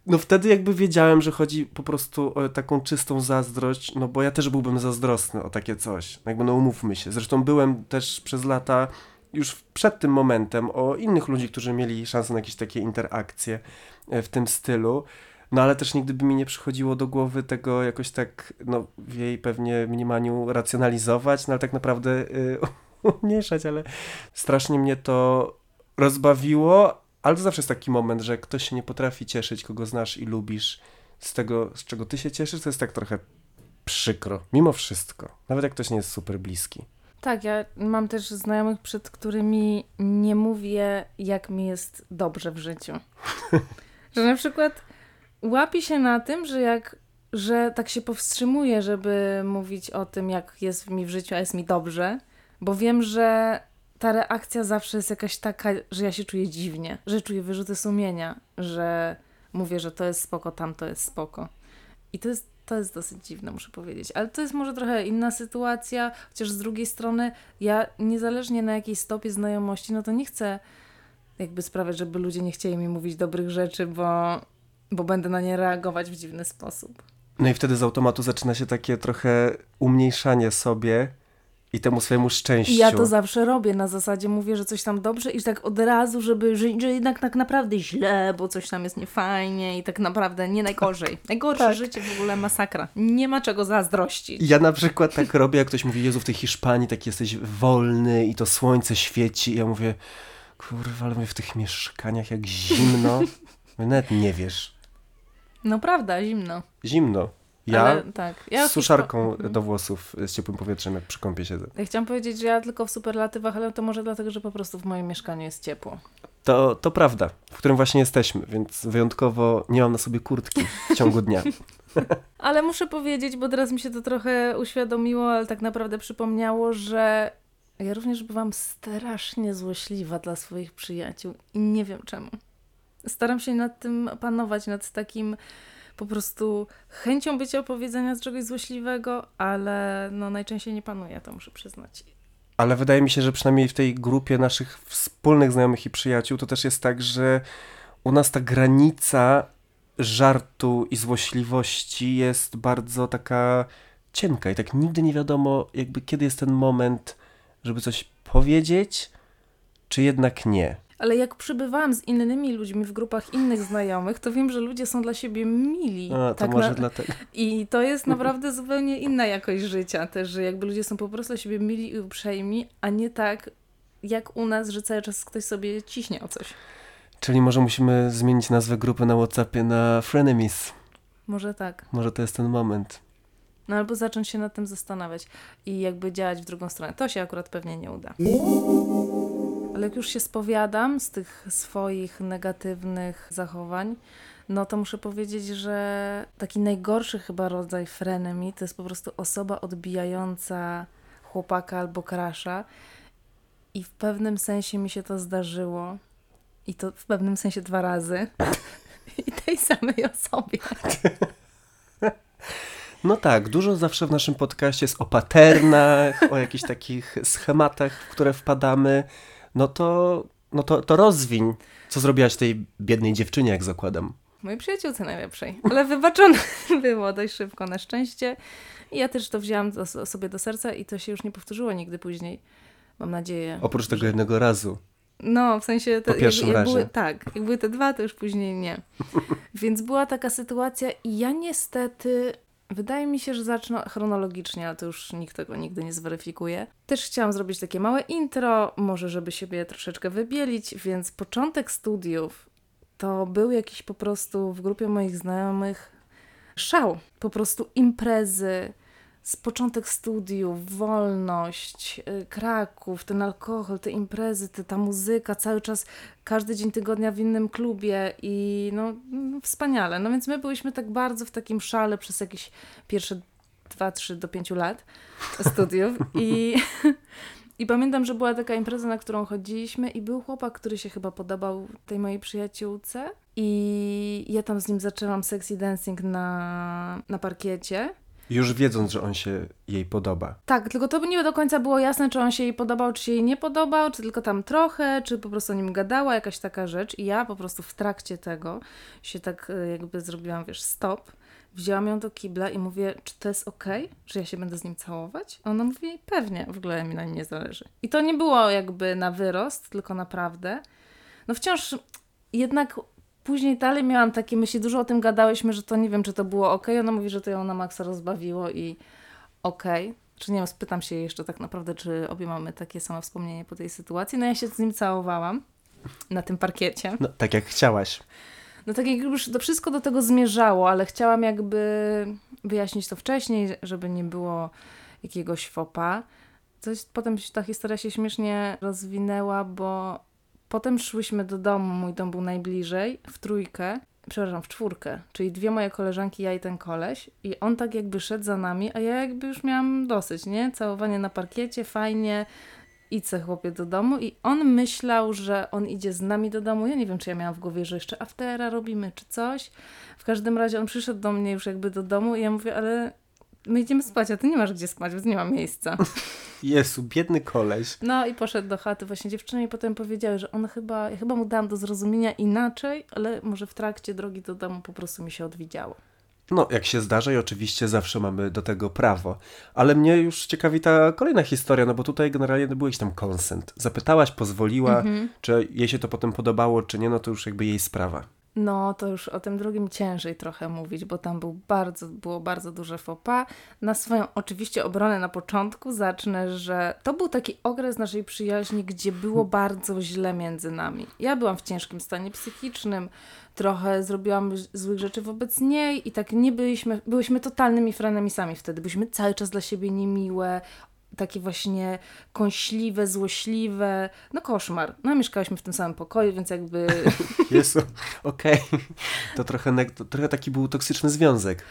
No wtedy jakby wiedziałem, że chodzi po prostu o taką czystą zazdrość, no bo ja też byłbym zazdrosny o takie coś. Jakby no umówmy się. Zresztą byłem też przez lata już przed tym momentem o innych ludzi, którzy mieli szansę na jakieś takie interakcje e, w tym stylu. No ale też nigdy by mi nie przychodziło do głowy tego jakoś tak, no w jej pewnie mniemaniu racjonalizować, no ale tak naprawdę y, umniejszać, ale strasznie mnie to rozbawiło, ale to zawsze jest taki moment, że ktoś się nie potrafi cieszyć, kogo znasz i lubisz, z tego, z czego ty się cieszysz, to jest tak trochę przykro, mimo wszystko. Nawet jak ktoś nie jest super bliski. Tak, ja mam też znajomych, przed którymi nie mówię, jak mi jest dobrze w życiu. że na przykład łapię się na tym, że jak że tak się powstrzymuję, żeby mówić o tym, jak jest mi w życiu, a jest mi dobrze, bo wiem, że ta reakcja zawsze jest jakaś taka, że ja się czuję dziwnie, że czuję wyrzuty sumienia, że mówię, że to jest spoko, tam to jest spoko. I to jest, to jest dosyć dziwne, muszę powiedzieć. Ale to jest może trochę inna sytuacja, chociaż z drugiej strony ja niezależnie na jakiej stopie znajomości, no to nie chcę jakby sprawiać, żeby ludzie nie chcieli mi mówić dobrych rzeczy, bo, bo będę na nie reagować w dziwny sposób. No i wtedy z automatu zaczyna się takie trochę umniejszanie sobie i temu swojemu szczęściu. I ja to zawsze robię, na zasadzie mówię, że coś tam dobrze i tak od razu, żeby, że, że jednak tak naprawdę źle, bo coś tam jest niefajnie i tak naprawdę nie najgorzej. Najgorsze Tak. życie w ogóle masakra. Nie ma czego zazdrościć. Ja na przykład tak robię, jak ktoś mówi, Jezu, w tej Hiszpanii tak jesteś wolny i to słońce świeci. I ja mówię, kurwa, ale mówię, w tych mieszkaniach jak zimno. Nawet nie wiesz. No prawda, zimno. Zimno. Ja Ale, tak. Ja z suszarką Mhm. do włosów z ciepłym powietrzem, jak przy kąpie siedzę. Ja chciałam powiedzieć, że ja tylko w superlatywach, ale to może dlatego, że po prostu w moim mieszkaniu jest ciepło. To, to prawda, w którym właśnie jesteśmy, więc wyjątkowo nie mam na sobie kurtki w ciągu dnia. Ale muszę powiedzieć, bo teraz mi się to trochę uświadomiło, ale tak naprawdę przypomniało, że ja również bywam strasznie złośliwa dla swoich przyjaciół i nie wiem czemu. Staram się nad tym panować, nad takim po prostu chęcią bycia opowiedzenia z czegoś złośliwego, ale no najczęściej nie panuję, to muszę przyznać. Ale wydaje mi się, że przynajmniej w tej grupie naszych wspólnych znajomych i przyjaciół to też jest tak, że u nas ta granica żartu i złośliwości jest bardzo taka cienka i tak nigdy nie wiadomo jakby kiedy jest ten moment, żeby coś powiedzieć, czy jednak nie. Ale jak przybywałam z innymi ludźmi w grupach innych znajomych, to wiem, że ludzie są dla siebie mili. A, to tak może na- dlatego. I to jest naprawdę zupełnie inna jakość życia też, że jakby ludzie są po prostu dla siebie mili i uprzejmi, a nie tak jak u nas, że cały czas ktoś sobie ciśnie o coś. Czyli może musimy zmienić nazwę grupy na Whatsappie na Frenemies. Może tak. Może to jest ten moment. No albo zacząć się nad tym zastanawiać i jakby działać w drugą stronę. To się akurat pewnie nie uda. Ale jak już się spowiadam z tych swoich negatywnych zachowań, no to muszę powiedzieć, że taki najgorszy chyba rodzaj frenemy to jest po prostu osoba odbijająca chłopaka albo krasza. I w pewnym sensie mi się to zdarzyło. I to w pewnym sensie dwa razy. I tej samej osobie. No tak, dużo zawsze w naszym podcaście jest o paternach, o jakichś takich schematach, w które wpadamy. No to, no to, to rozwiń. Co zrobiłaś tej biednej dziewczynie, jak zakładam? Mojej przyjaciółce najlepszej. Ale wybaczone było dość szybko na szczęście. I ja też to wzięłam do, sobie do serca i to się już nie powtórzyło nigdy później. Mam nadzieję. Oprócz tego jednego razu. No, w sensie... Po pierwszym jak, jak razie. były, tak, jak były te dwa, to już później nie. Więc była taka sytuacja i ja niestety... Wydaje mi się, że zacznę chronologicznie, ale to już nikt tego nigdy nie zweryfikuje. Też chciałam zrobić takie małe intro, może żeby siebie troszeczkę wybielić, więc początek studiów to był jakiś po prostu w grupie moich znajomych szał. Po prostu imprezy, z początek studiów, wolność, y, Kraków, ten alkohol, te imprezy, te, ta muzyka, cały czas, każdy dzień tygodnia w innym klubie i no, no wspaniale. No więc my byliśmy tak bardzo w takim szale przez jakieś pierwsze 2, 3 do 5 lat studiów i, i pamiętam, że była taka impreza, na którą chodziliśmy i był chłopak, który się chyba podobał tej mojej przyjaciółce i ja tam z nim zaczęłam sexy dancing na, na parkiecie. Już wiedząc, że on się jej podoba. Tak, tylko to nie do końca było jasne, czy on się jej podobał, czy się jej nie podobał, czy tylko tam trochę, czy po prostu o nim gadała, jakaś taka rzecz. I ja po prostu w trakcie tego się tak y, jakby zrobiłam, wiesz, stop. Wzięłam ją do kibla i mówię, czy to jest okej, okay, że ja się będę z nim całować? A ona mówi, pewnie, w ogóle mi na nim nie zależy. I to nie było jakby na wyrost, tylko naprawdę. No wciąż jednak później dalej miałam takie myśli, dużo o tym gadałyśmy, że to nie wiem, czy to było ok. Ona mówi, że to ją na maksa rozbawiło i okej. Okay. Czy nie wiem, spytam się jeszcze tak naprawdę, czy obie mamy takie same wspomnienie po tej sytuacji. No ja się z nim całowałam na tym parkiecie. No tak jak chciałaś. No tak jak już to wszystko do tego zmierzało, ale chciałam jakby wyjaśnić to wcześniej, żeby nie było jakiegoś fopa. Coś, potem ta historia się śmiesznie rozwinęła, bo Potem szłyśmy do domu, mój dom był najbliżej, w trójkę, przepraszam, w czwórkę, czyli dwie moje koleżanki, ja i ten koleś. I on tak jakby szedł za nami, a ja jakby już miałam dosyć, nie? Całowanie na parkiecie, fajnie, idź chłopie do domu. I on myślał, że on idzie z nami do domu. Ja nie wiem, czy ja miałam w głowie, że jeszcze aftera robimy, czy coś. W każdym razie on przyszedł do mnie już jakby do domu i ja mówię, ale my idziemy spać, a ty nie masz gdzie spać, więc nie ma miejsca. Jezu, biedny koleś. No i poszedł do chaty właśnie dziewczyny i potem powiedziały, że on chyba, ja chyba mu dałam do zrozumienia inaczej, ale może w trakcie drogi do domu po prostu mi się odwidziało. No, jak się zdarza i oczywiście zawsze mamy do tego prawo. Ale mnie już ciekawi ta kolejna historia, no bo tutaj generalnie był jakiś tam konsent. Zapytałaś, pozwoliła, mhm. czy jej się to potem podobało, czy nie, no to już jakby jej sprawa. No, to już o tym drugim ciężej trochę mówić, bo tam był bardzo, było bardzo duże fopa. Na swoją oczywiście obronę na początku zacznę, że to był taki okres naszej przyjaźni, gdzie było bardzo źle między nami. Ja byłam w ciężkim stanie psychicznym, trochę zrobiłam złych rzeczy wobec niej i tak nie byliśmy, byliśmy totalnymi frenemisami wtedy. Byliśmy cały czas dla siebie niemiłe, takie właśnie kąśliwe, złośliwe, no koszmar. No mieszkałyśmy w tym samym pokoju, więc jakby... Jezu, okej. Okay. To, trochę, to trochę taki był toksyczny związek.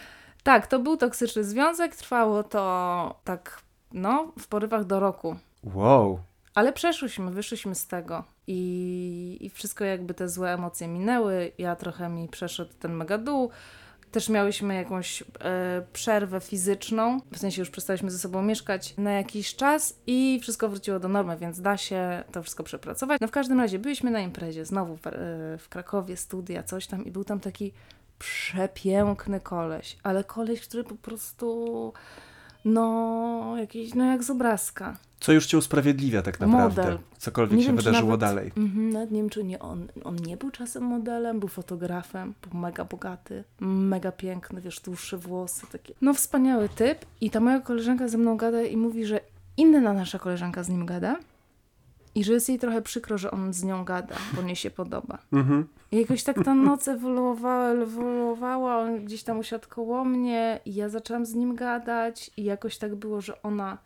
Tak, to był toksyczny związek, trwało to tak, no, w porywach do roku. Wow. Ale przeszłyśmy, wyszłyśmy z tego i, i wszystko jakby te złe emocje minęły. Ja trochę mi przeszedł ten mega dół. Też miałyśmy jakąś e, przerwę fizyczną, w sensie już przestaliśmy ze sobą mieszkać na jakiś czas i wszystko wróciło do normy, więc da się to wszystko przepracować. No w każdym razie byliśmy na imprezie, znowu w, e, w Krakowie, studia, coś tam i był tam taki przepiękny koleś, ale koleś, który po prostu no jakiś, no jak z obrazka. Co już cię usprawiedliwia tak naprawdę, Model. cokolwiek nie się wiem, wydarzyło nawet, dalej. Mm, nawet nie wiem, czy nie on, on nie był czasem modelem, był fotografem, był mega bogaty, mega piękny, wiesz, dłuższe włosy, takie. No wspaniały typ i ta moja koleżanka ze mną gada i mówi, że inna nasza koleżanka z nim gada I że jest jej trochę przykro, że on z nią gada, bo nie się podoba. Mhm. I jakoś tak ta noc ewoluowała, ewoluowała, on gdzieś tam usiadł koło mnie i ja zaczęłam z nim gadać i jakoś tak było, że ona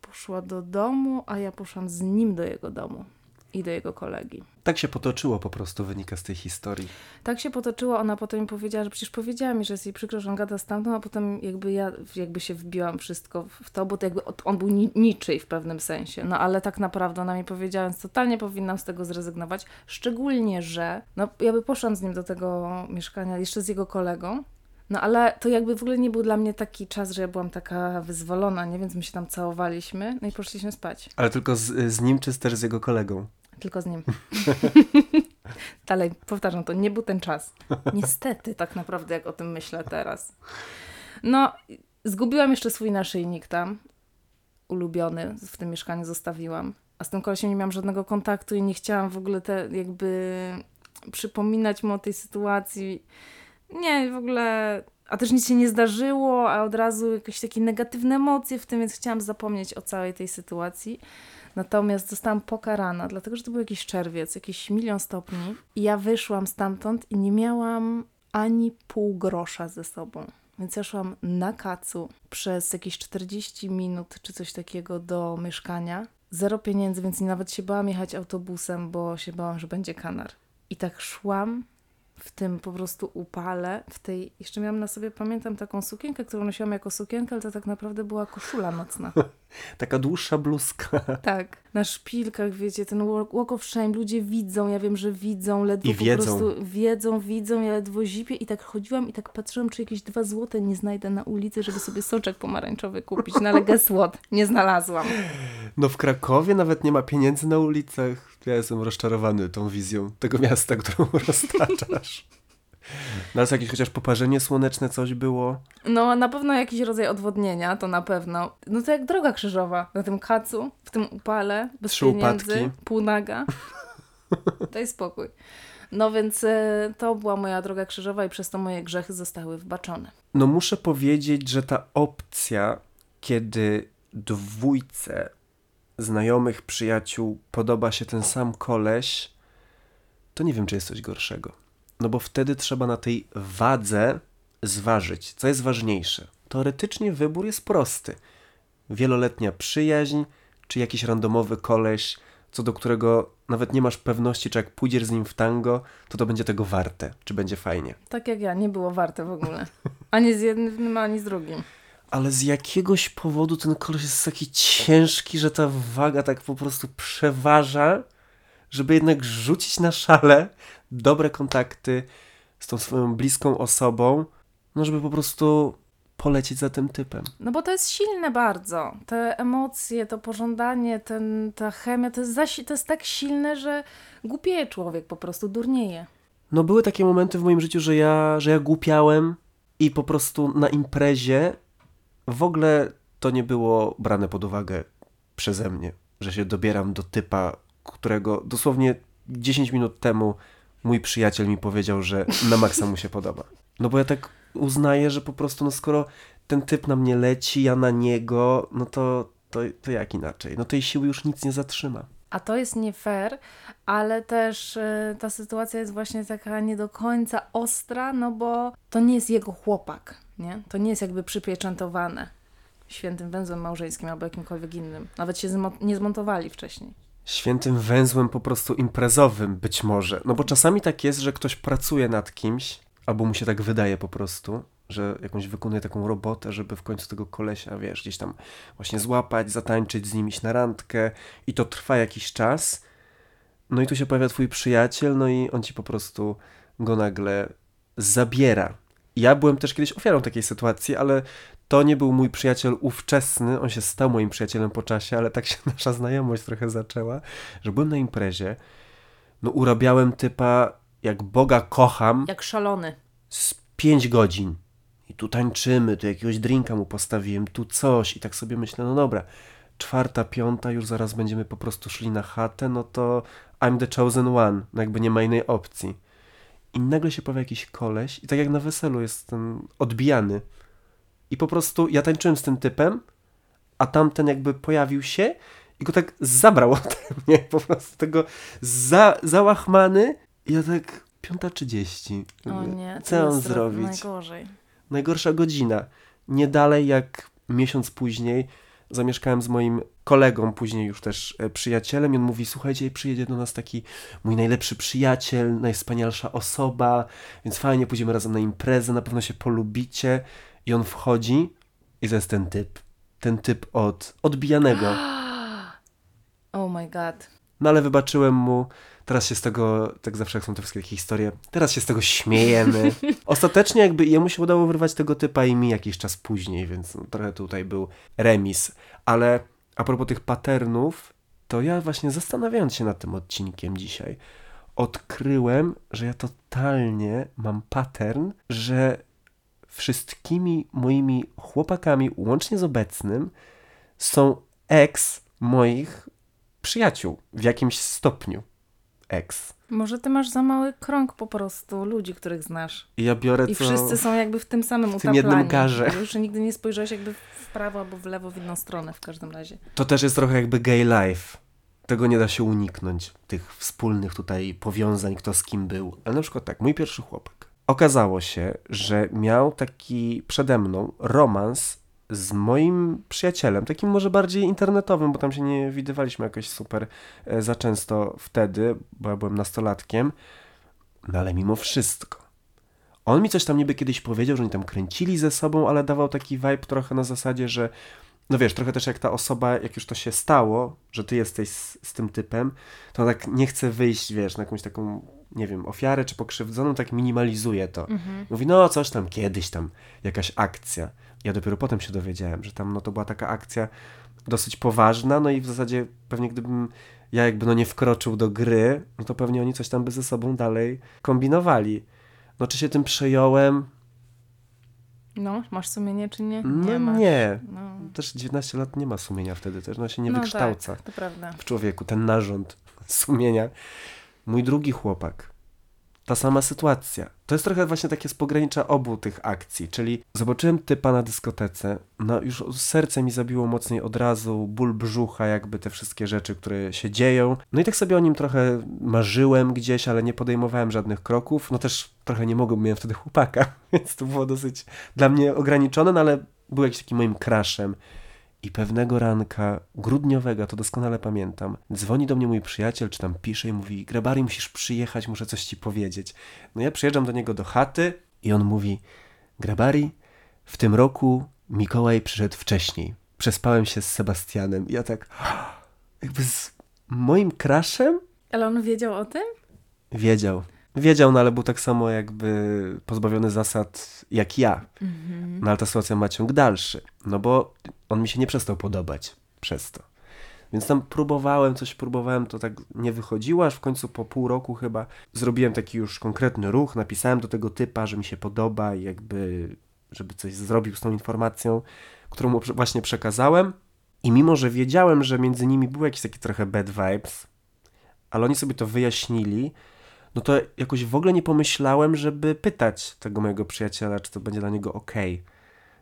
poszła do domu, a ja poszłam z nim do jego domu i do jego kolegi. Tak się potoczyło po prostu, wynika z tej historii. Tak się potoczyło, ona potem mi powiedziała, że przecież powiedziała mi, że jest jej przykro, że on gada z tamtą, a potem jakby ja jakby się wbiłam wszystko w to, bo to jakby on był ni niczyj w pewnym sensie. No ale tak naprawdę ona mi powiedziała, więc totalnie powinnam z tego zrezygnować. Szczególnie, że no ja by poszłam z nim do tego mieszkania, jeszcze z jego kolegą, no ale to jakby w ogóle nie był dla mnie taki czas, że ja byłam taka wyzwolona, nie? Więc my się tam całowaliśmy, no i poszliśmy spać. Ale tylko z, z nim, czy też z jego kolegą? Tylko z nim. Dalej, powtarzam to, nie był ten czas. Niestety, tak naprawdę, jak o tym myślę teraz. No, zgubiłam jeszcze swój naszyjnik tam, ulubiony, w tym mieszkaniu zostawiłam. A z tym kolesiem nie miałam żadnego kontaktu i nie chciałam w ogóle te, jakby przypominać mu o tej sytuacji. Nie, w ogóle... A też nic się nie zdarzyło, a od razu jakieś takie negatywne emocje w tym, więc chciałam zapomnieć o całej tej sytuacji. Natomiast zostałam pokarana, dlatego że to był jakiś czerwiec, jakiś milion stopni. I ja wyszłam stamtąd i nie miałam ani pół grosza ze sobą. Więc ja szłam na kacu przez jakieś 40 minut czy coś takiego do mieszkania. Zero pieniędzy, więc nawet się bałam jechać autobusem, bo się bałam, że będzie kanar. I tak szłam w tym po prostu upale, w tej, jeszcze miałam na sobie, pamiętam taką sukienkę, którą nosiłam jako sukienkę, ale to tak naprawdę była koszula nocna. Taka dłuższa bluzka. Tak, na szpilkach, wiecie, ten walk of shame, ludzie widzą, ja wiem, że widzą, ledwo I po wiedzą. prostu wiedzą, widzą, ja ledwo zipię i tak chodziłam i tak patrzyłam, czy jakieś dwa złote nie znajdę na ulicy, żeby sobie soczek pomarańczowy kupić, no ale guess what, nie znalazłam. No w Krakowie nawet nie ma pieniędzy na ulicach. Ja jestem rozczarowany tą wizją tego miasta, którą roztaczasz. No ale jakieś chociaż poparzenie słoneczne coś było? No na pewno jakiś rodzaj odwodnienia, to na pewno. No to jak droga krzyżowa, na tym kacu, w tym upale, bez Trzy pieniędzy, upadki. półnaga. Daj spokój. No więc e, to była moja droga krzyżowa i przez to moje grzechy zostały wybaczone. No muszę powiedzieć, że ta opcja, kiedy dwójce znajomych, przyjaciół podoba się ten sam koleś, to nie wiem, czy jest coś gorszego. No bo wtedy trzeba na tej wadze zważyć, co jest ważniejsze. Teoretycznie wybór jest prosty. Wieloletnia przyjaźń, czy jakiś randomowy koleś, co do którego nawet nie masz pewności, czy jak pójdziesz z nim w tango, to to będzie tego warte, czy będzie fajnie. Tak jak ja, nie było warte w ogóle. Ani z jednym, ani z drugim. Ale z jakiegoś powodu ten koleś jest taki ciężki, że ta waga tak po prostu przeważa, żeby jednak rzucić na szale dobre kontakty z tą swoją bliską osobą, no żeby po prostu polecieć za tym typem. No bo to jest silne bardzo. Te emocje, to pożądanie, ten, ta chemia, to jest, zasi- to jest tak silne, że głupieje człowiek, po prostu durnieje. No były takie momenty w moim życiu, że ja, że ja głupiałem i po prostu na imprezie w ogóle to nie było brane pod uwagę przeze mnie, że się dobieram do typa, którego dosłownie 10 minut temu mój przyjaciel mi powiedział, że na maksa mu się podoba. No bo ja tak uznaję, że po prostu no skoro ten typ na mnie leci, ja na niego, no to, to, to jak inaczej? No tej siły już nic nie zatrzyma. A to jest nie fair, ale też y, ta sytuacja jest właśnie taka nie do końca ostra, no bo to nie jest jego chłopak, nie? To nie jest jakby przypieczętowane świętym węzłem małżeńskim albo jakimkolwiek innym. Nawet się nie zmontowali wcześniej. Świętym węzłem po prostu imprezowym być może. No bo czasami tak jest, że ktoś pracuje nad kimś, albo mu się tak wydaje po prostu, że jakąś wykonuje taką robotę, żeby w końcu tego kolesia, wiesz, gdzieś tam właśnie złapać, zatańczyć z nim, iść na randkę i to trwa jakiś czas. No i tu się pojawia twój przyjaciel, no i on ci po prostu go nagle zabiera. Ja byłem też kiedyś ofiarą takiej sytuacji, ale to nie był mój przyjaciel ówczesny, on się stał moim przyjacielem po czasie, ale tak się nasza znajomość trochę zaczęła, że byłem na imprezie, no urabiałem typa jak Boga kocham Jak szalony. z 5 godzin. I tu tańczymy, tu jakiegoś drinka mu postawiłem, tu coś i tak sobie myślę, no dobra, czwarta, piąta, już zaraz będziemy po prostu szli na chatę, no to I'm the chosen one, no jakby nie ma innej opcji. I nagle się pojawia jakiś koleś i tak jak na weselu jest ten odbijany. I po prostu ja tańczyłem z tym typem, a tamten jakby pojawił się i go tak zabrał ode mnie, po prostu tego za, załachmany. I ja tak, 5.30. O nie, Co mam trochę zrobić? Najgorzej. Najgorsza godzina. Nie dalej jak miesiąc później zamieszkałem z moim kolegą, później już też e, przyjacielem i on mówi, słuchajcie, przyjedzie do nas taki mój najlepszy przyjaciel, najwspanialsza osoba, więc fajnie, pójdziemy razem na imprezę, na pewno się polubicie. I on wchodzi i to jest ten typ. Ten typ od odbijanego. Oh my god. No ale wybaczyłem mu. Teraz się z tego, tak zawsze jak są te wszystkie historie, teraz się z tego śmiejemy. Ostatecznie jakby jemu się udało wyrwać tego typa i mi jakiś czas później, więc no, trochę tutaj był remis. Ale a propos tych patternów, to ja właśnie zastanawiając się nad tym odcinkiem dzisiaj, odkryłem, że ja totalnie mam pattern, że wszystkimi moimi chłopakami, łącznie z obecnym, są ex moich przyjaciół w jakimś stopniu. Ex. Może ty masz za mały krąg po prostu ludzi, których znasz. I ja biorę I co... wszyscy są jakby w tym samym w tym jednym garze. Już nigdy nie spojrzałeś jakby w prawo albo w lewo, w jedną stronę w każdym razie. To też jest trochę jakby gay life. Tego nie da się uniknąć, tych wspólnych tutaj powiązań, kto z kim był. Ale na przykład tak, mój pierwszy chłopak. Okazało się, że miał taki przede mną romans z moim przyjacielem, takim może bardziej internetowym, bo tam się nie widywaliśmy jakoś super e, za często wtedy, bo ja byłem nastolatkiem. No ale mimo wszystko. On mi coś tam niby kiedyś powiedział, że oni tam kręcili ze sobą, ale dawał taki vibe trochę na zasadzie, że no wiesz, trochę też jak ta osoba, jak już to się stało, że ty jesteś z, z tym typem, to tak nie chce wyjść, wiesz, na jakąś taką, nie wiem, ofiarę czy pokrzywdzoną, tak minimalizuje to. Mówi, no coś tam, kiedyś tam, jakaś akcja. Ja dopiero potem się dowiedziałem, że tam no to była taka akcja dosyć poważna, no i w zasadzie pewnie gdybym ja jakby no nie wkroczył do gry, no to pewnie oni coś tam by ze sobą dalej kombinowali. No czy się tym przejąłem? No, masz sumienie czy nie? No masz. nie. No, Też 19 lat nie ma sumienia wtedy też, no się nie no wykształca Tak, w człowieku, ten narząd sumienia. Mój drugi chłopak, ta sama sytuacja. To jest trochę właśnie takie z pogranicza obu tych akcji, czyli zobaczyłem typa na dyskotece, no już serce mi zabiło mocniej od razu, ból brzucha, jakby te wszystkie rzeczy, które się dzieją. No i tak sobie o nim trochę marzyłem gdzieś, ale nie podejmowałem żadnych kroków. No też trochę nie mogłem, miałem wtedy chłopaka, więc to było dosyć dla mnie ograniczone, no ale był jakiś takim moim crashem. I pewnego ranka grudniowego, to doskonale pamiętam, dzwoni do mnie mój przyjaciel, czy tam pisze i mówi: Grabari, musisz przyjechać, muszę coś ci powiedzieć. No ja przyjeżdżam do niego do chaty i on mówi: Grabari, w tym roku Mikołaj przyszedł wcześniej. Przespałem się z Sebastianem. I ja tak, jakby z moim crashem Ale on wiedział o tym? wiedział. Wiedział, no ale był tak samo jakby pozbawiony zasad jak ja. No ale ta sytuacja ma ciąg dalszy. No bo on mi się nie przestał podobać przez to. Więc tam próbowałem, coś próbowałem, to tak nie wychodziło, aż w końcu po pół roku chyba zrobiłem taki już konkretny ruch, napisałem do tego typa, że mi się podoba i jakby, żeby coś zrobił z tą informacją, którą mu właśnie przekazałem. I mimo, że wiedziałem, że między nimi był jakiś taki trochę bad vibes, ale oni sobie to wyjaśnili, no to jakoś w ogóle nie pomyślałem, żeby pytać tego mojego przyjaciela, czy to będzie dla niego ok,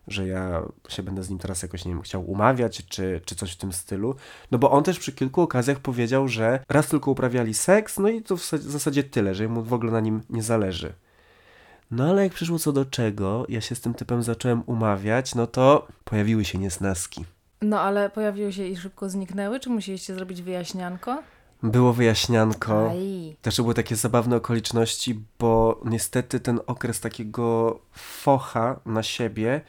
że ja się będę z nim teraz jakoś, nie wiem, chciał umawiać, czy, czy coś w tym stylu. No bo on też przy kilku okazjach powiedział, że raz tylko uprawiali seks, no i to w zasadzie- tyle, że mu w ogóle na nim nie zależy. No ale jak przyszło co do czego, ja się z tym typem zacząłem umawiać, no to pojawiły się niesnaski. No, ale pojawiły się i szybko zniknęły? Czy musieliście zrobić wyjaśnianko? Było wyjaśnianko. Aj. Też były takie zabawne okoliczności, bo niestety ten okres takiego focha na siebie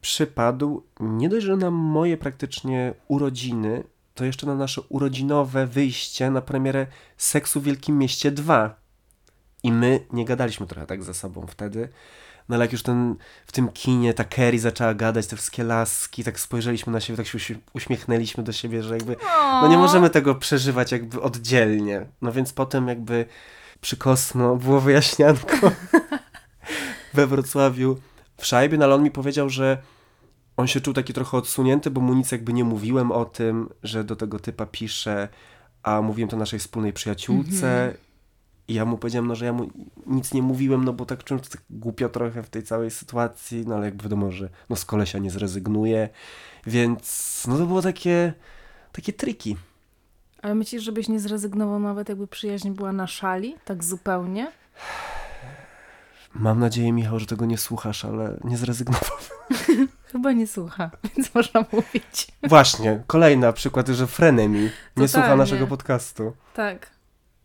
przypadł nie dość, że na moje praktycznie urodziny, to jeszcze na nasze urodzinowe wyjście na premierę Seksu w Wielkim Mieście 2. I my nie gadaliśmy trochę tak ze sobą wtedy. No ale jak już ten, w tym kinie ta Kerry zaczęła gadać, te wszystkie laski, tak spojrzeliśmy na siebie, tak się uśmie- uśmiechnęliśmy do siebie, że jakby no nie możemy tego przeżywać jakby oddzielnie. No więc potem jakby przy Kosmo było wyjaśnianko we Wrocławiu w szajbie, no ale on mi powiedział, że on się czuł taki trochę odsunięty, bo mu nic jakby nie mówiłem o tym, że do tego typa piszę, a mówiłem to naszej wspólnej przyjaciółce. I ja mu powiedziałem, no, że ja mu nic nie mówiłem, no bo tak czułem, tak głupio trochę w tej całej sytuacji, no ale jak wiadomo, że no z kolesia nie zrezygnuje, więc no to było takie takie triki. Ale myślisz, żebyś nie zrezygnował nawet jakby przyjaźń była na szali? Tak zupełnie? Mam nadzieję, Michał, że tego nie słuchasz, ale nie zrezygnował. Chyba nie słucha, więc można mówić. Właśnie, kolejny przykład, że frenemi nie słucha Totalnie. naszego podcastu. Tak.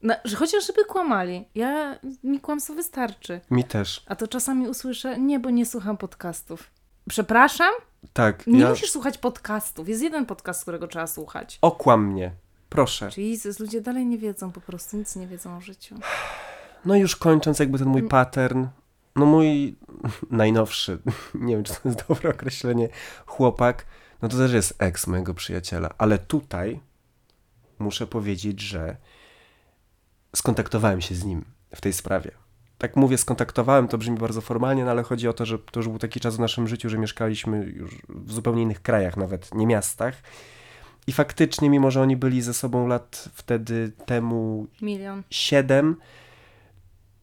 No, że chociaż żeby kłamali. Ja, mi kłamstwo wystarczy. Mi też. A to czasami usłyszę, nie, bo nie słucham podcastów. Przepraszam? Tak, Nie ja... musisz słuchać podcastów. Jest jeden podcast, którego trzeba słuchać. Okłam mnie. Proszę. Jesus, ludzie dalej nie wiedzą po prostu, nic nie wiedzą o życiu. No i już kończąc jakby ten mój Mm. pattern, no mój najnowszy, nie wiem czy to jest dobre określenie, chłopak, no to też jest ex mojego przyjaciela, ale tutaj muszę powiedzieć, że skontaktowałem się z nim w tej sprawie. Tak mówię, skontaktowałem, to brzmi bardzo formalnie, no ale chodzi o to, że to już był taki czas w naszym życiu, że mieszkaliśmy już w zupełnie innych krajach, nawet nie miastach. I faktycznie, mimo że oni byli ze sobą lat wtedy temu Milion. 7,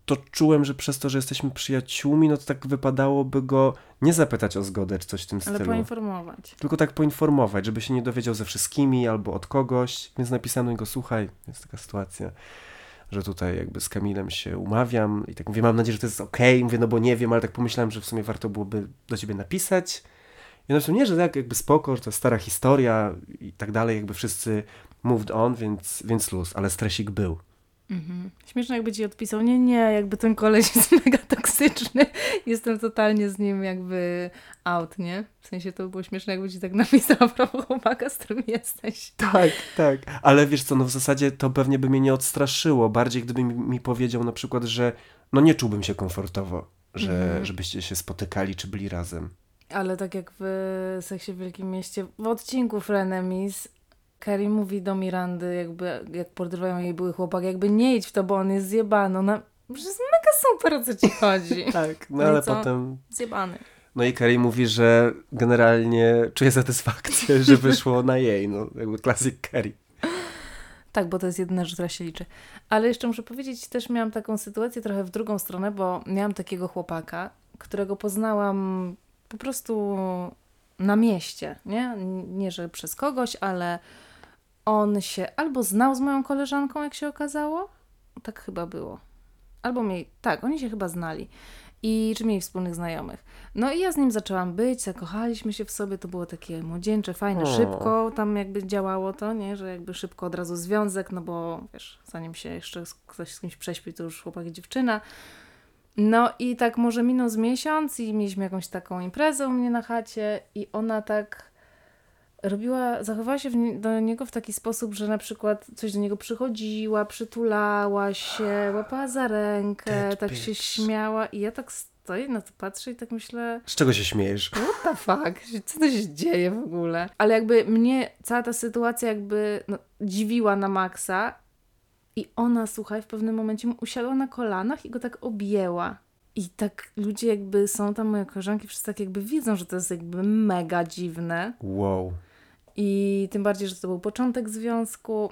to czułem, że przez to, że jesteśmy przyjaciółmi, no to tak wypadałoby go nie zapytać o zgodę czy coś w tym Ale stylu. poinformować. Tylko tak poinformować, żeby się nie dowiedział ze wszystkimi albo od kogoś. Więc napisałem do niego, słuchaj, jest taka sytuacja, że tutaj jakby z Kamilem się umawiam i tak mówię, mam nadzieję, że to jest okej. Mówię, no bo nie wiem, ale tak pomyślałem, że w sumie warto byłoby do ciebie napisać. I on nie, że tak jakby spoko, że to stara historia i tak dalej, jakby wszyscy moved on, więc, więc luz, ale stresik był. Mhm. Śmieszne jakby ci odpisał, nie, nie, jakby ten koleś jest mega toksyczny, jestem totalnie z nim jakby out, nie? W sensie to by było śmieszne, jakby ci tak napisał a propos chłopaka, z którym jesteś. Tak, tak. Ale wiesz co, no w zasadzie to pewnie by mnie nie odstraszyło. Bardziej gdyby mi, mi powiedział na przykład, że no nie czułbym się komfortowo, że, Mhm. żebyście się spotykali czy byli razem. Ale tak jak w Seksie w Wielkim Mieście, w odcinku Frenemies Carrie mówi do Mirandy, jakby jak podrywają jej były chłopak, jakby nie idź w to, bo on jest zjebany. Ona, że jest mega super, o co ci chodzi. Tak, no No ale potem... Zjebany. No i Carrie mówi, że generalnie czuje satysfakcję, że wyszło na jej, no jakby klasyk Carrie. Tak, bo to jest jedyna rzecz, która się liczy. Ale jeszcze muszę powiedzieć, też miałam taką sytuację trochę w drugą stronę, bo miałam takiego chłopaka, którego poznałam po prostu na mieście, nie? Nie, że przez kogoś, ale on się albo znał z moją koleżanką, jak się okazało, tak chyba było. Albo mieli, tak, oni się chyba znali. I czy mieli wspólnych znajomych. No i ja z nim zaczęłam być, zakochaliśmy się w sobie, to było takie młodzieńcze, fajne, O. szybko tam jakby działało to, nie, że jakby szybko od razu związek, no bo wiesz, zanim się jeszcze ktoś z kimś prześpi, to już chłopak i dziewczyna. No i tak może minął z miesiąc i mieliśmy jakąś taką imprezę u mnie na chacie i ona tak robiła, zachowała się w do niego w taki sposób, że na przykład coś do niego przychodziła, przytulała się, łapała za rękę, That tak się bitch. śmiała i ja tak stoję na to patrzę i tak myślę, Z czego się śmiejesz? what the fuck, co to się dzieje w ogóle? Ale jakby mnie cała ta sytuacja jakby no, dziwiła na maksa i ona, słuchaj, w pewnym momencie mu usiadła na kolanach i go tak objęła. I tak ludzie jakby są tam, moje koleżanki, wszyscy tak jakby widzą, że to jest jakby mega dziwne. Wow. I tym bardziej, że to był początek związku.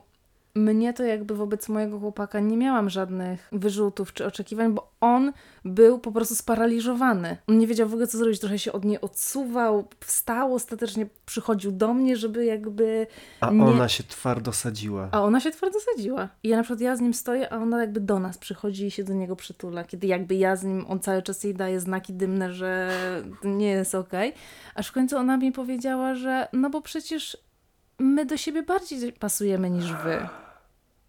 Mnie to jakby wobec mojego chłopaka nie miałam żadnych wyrzutów czy oczekiwań, bo on był po prostu sparaliżowany. On nie wiedział w ogóle co zrobić, trochę się od niej odsuwał, wstał, ostatecznie przychodził do mnie, żeby jakby... A Nie. ona się twardo sadziła. A ona się twardo sadziła. I ja na przykład ja z nim stoję, a ona jakby do nas przychodzi i się do niego przytula. Kiedy jakby ja z nim, on cały czas jej daje znaki dymne, że nie jest okej. Aż w końcu ona mi powiedziała, że no bo przecież my do siebie bardziej pasujemy niż wy.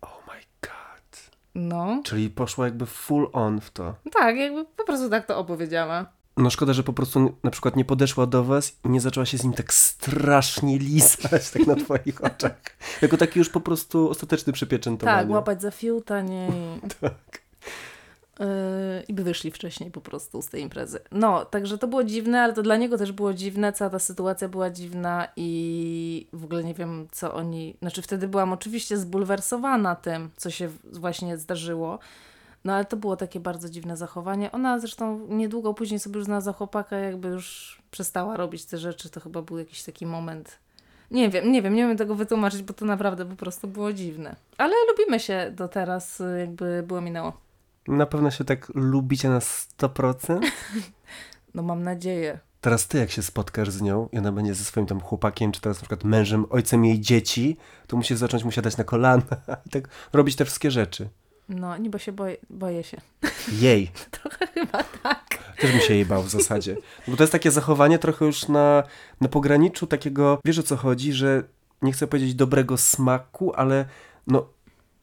Oh my god. No. Czyli poszła jakby full on w to. Tak, jakby po prostu tak to opowiedziała. No szkoda, że po prostu na przykład nie podeszła do was i nie zaczęła się z nim tak strasznie lizać tak na twoich oczach. Jako taki już po prostu ostateczny przypieczętowanie. Tak, łapać za fiuta, nie. Tak. Yy, I by wyszli wcześniej po prostu z tej imprezy. No, także to było dziwne, ale to dla niego też było dziwne, cała ta sytuacja była dziwna i w ogóle nie wiem, co oni... Znaczy wtedy byłam oczywiście zbulwersowana tym, co się właśnie zdarzyło, no ale to było takie bardzo dziwne zachowanie. Ona zresztą niedługo później sobie już znalazła chłopaka, jakby już przestała robić te rzeczy, to chyba był jakiś taki moment... Nie wiem, nie wiem, nie wiem tego wytłumaczyć, bo to naprawdę po prostu było dziwne. Ale lubimy się do teraz, jakby było minęło. Na pewno się tak lubicie na 100%. No mam nadzieję. teraz ty jak się spotkasz z nią i ona będzie ze swoim tam chłopakiem, czy teraz na przykład mężem, ojcem jej dzieci, to musisz zacząć mu siadać na kolana i tak robić te wszystkie rzeczy. No, niby się boję, boję się. Jej. Trochę chyba tak. Też bym się jej bał w zasadzie. Bo to jest takie zachowanie trochę już na, na pograniczu takiego, wiesz o co chodzi, że nie chcę powiedzieć dobrego smaku, ale no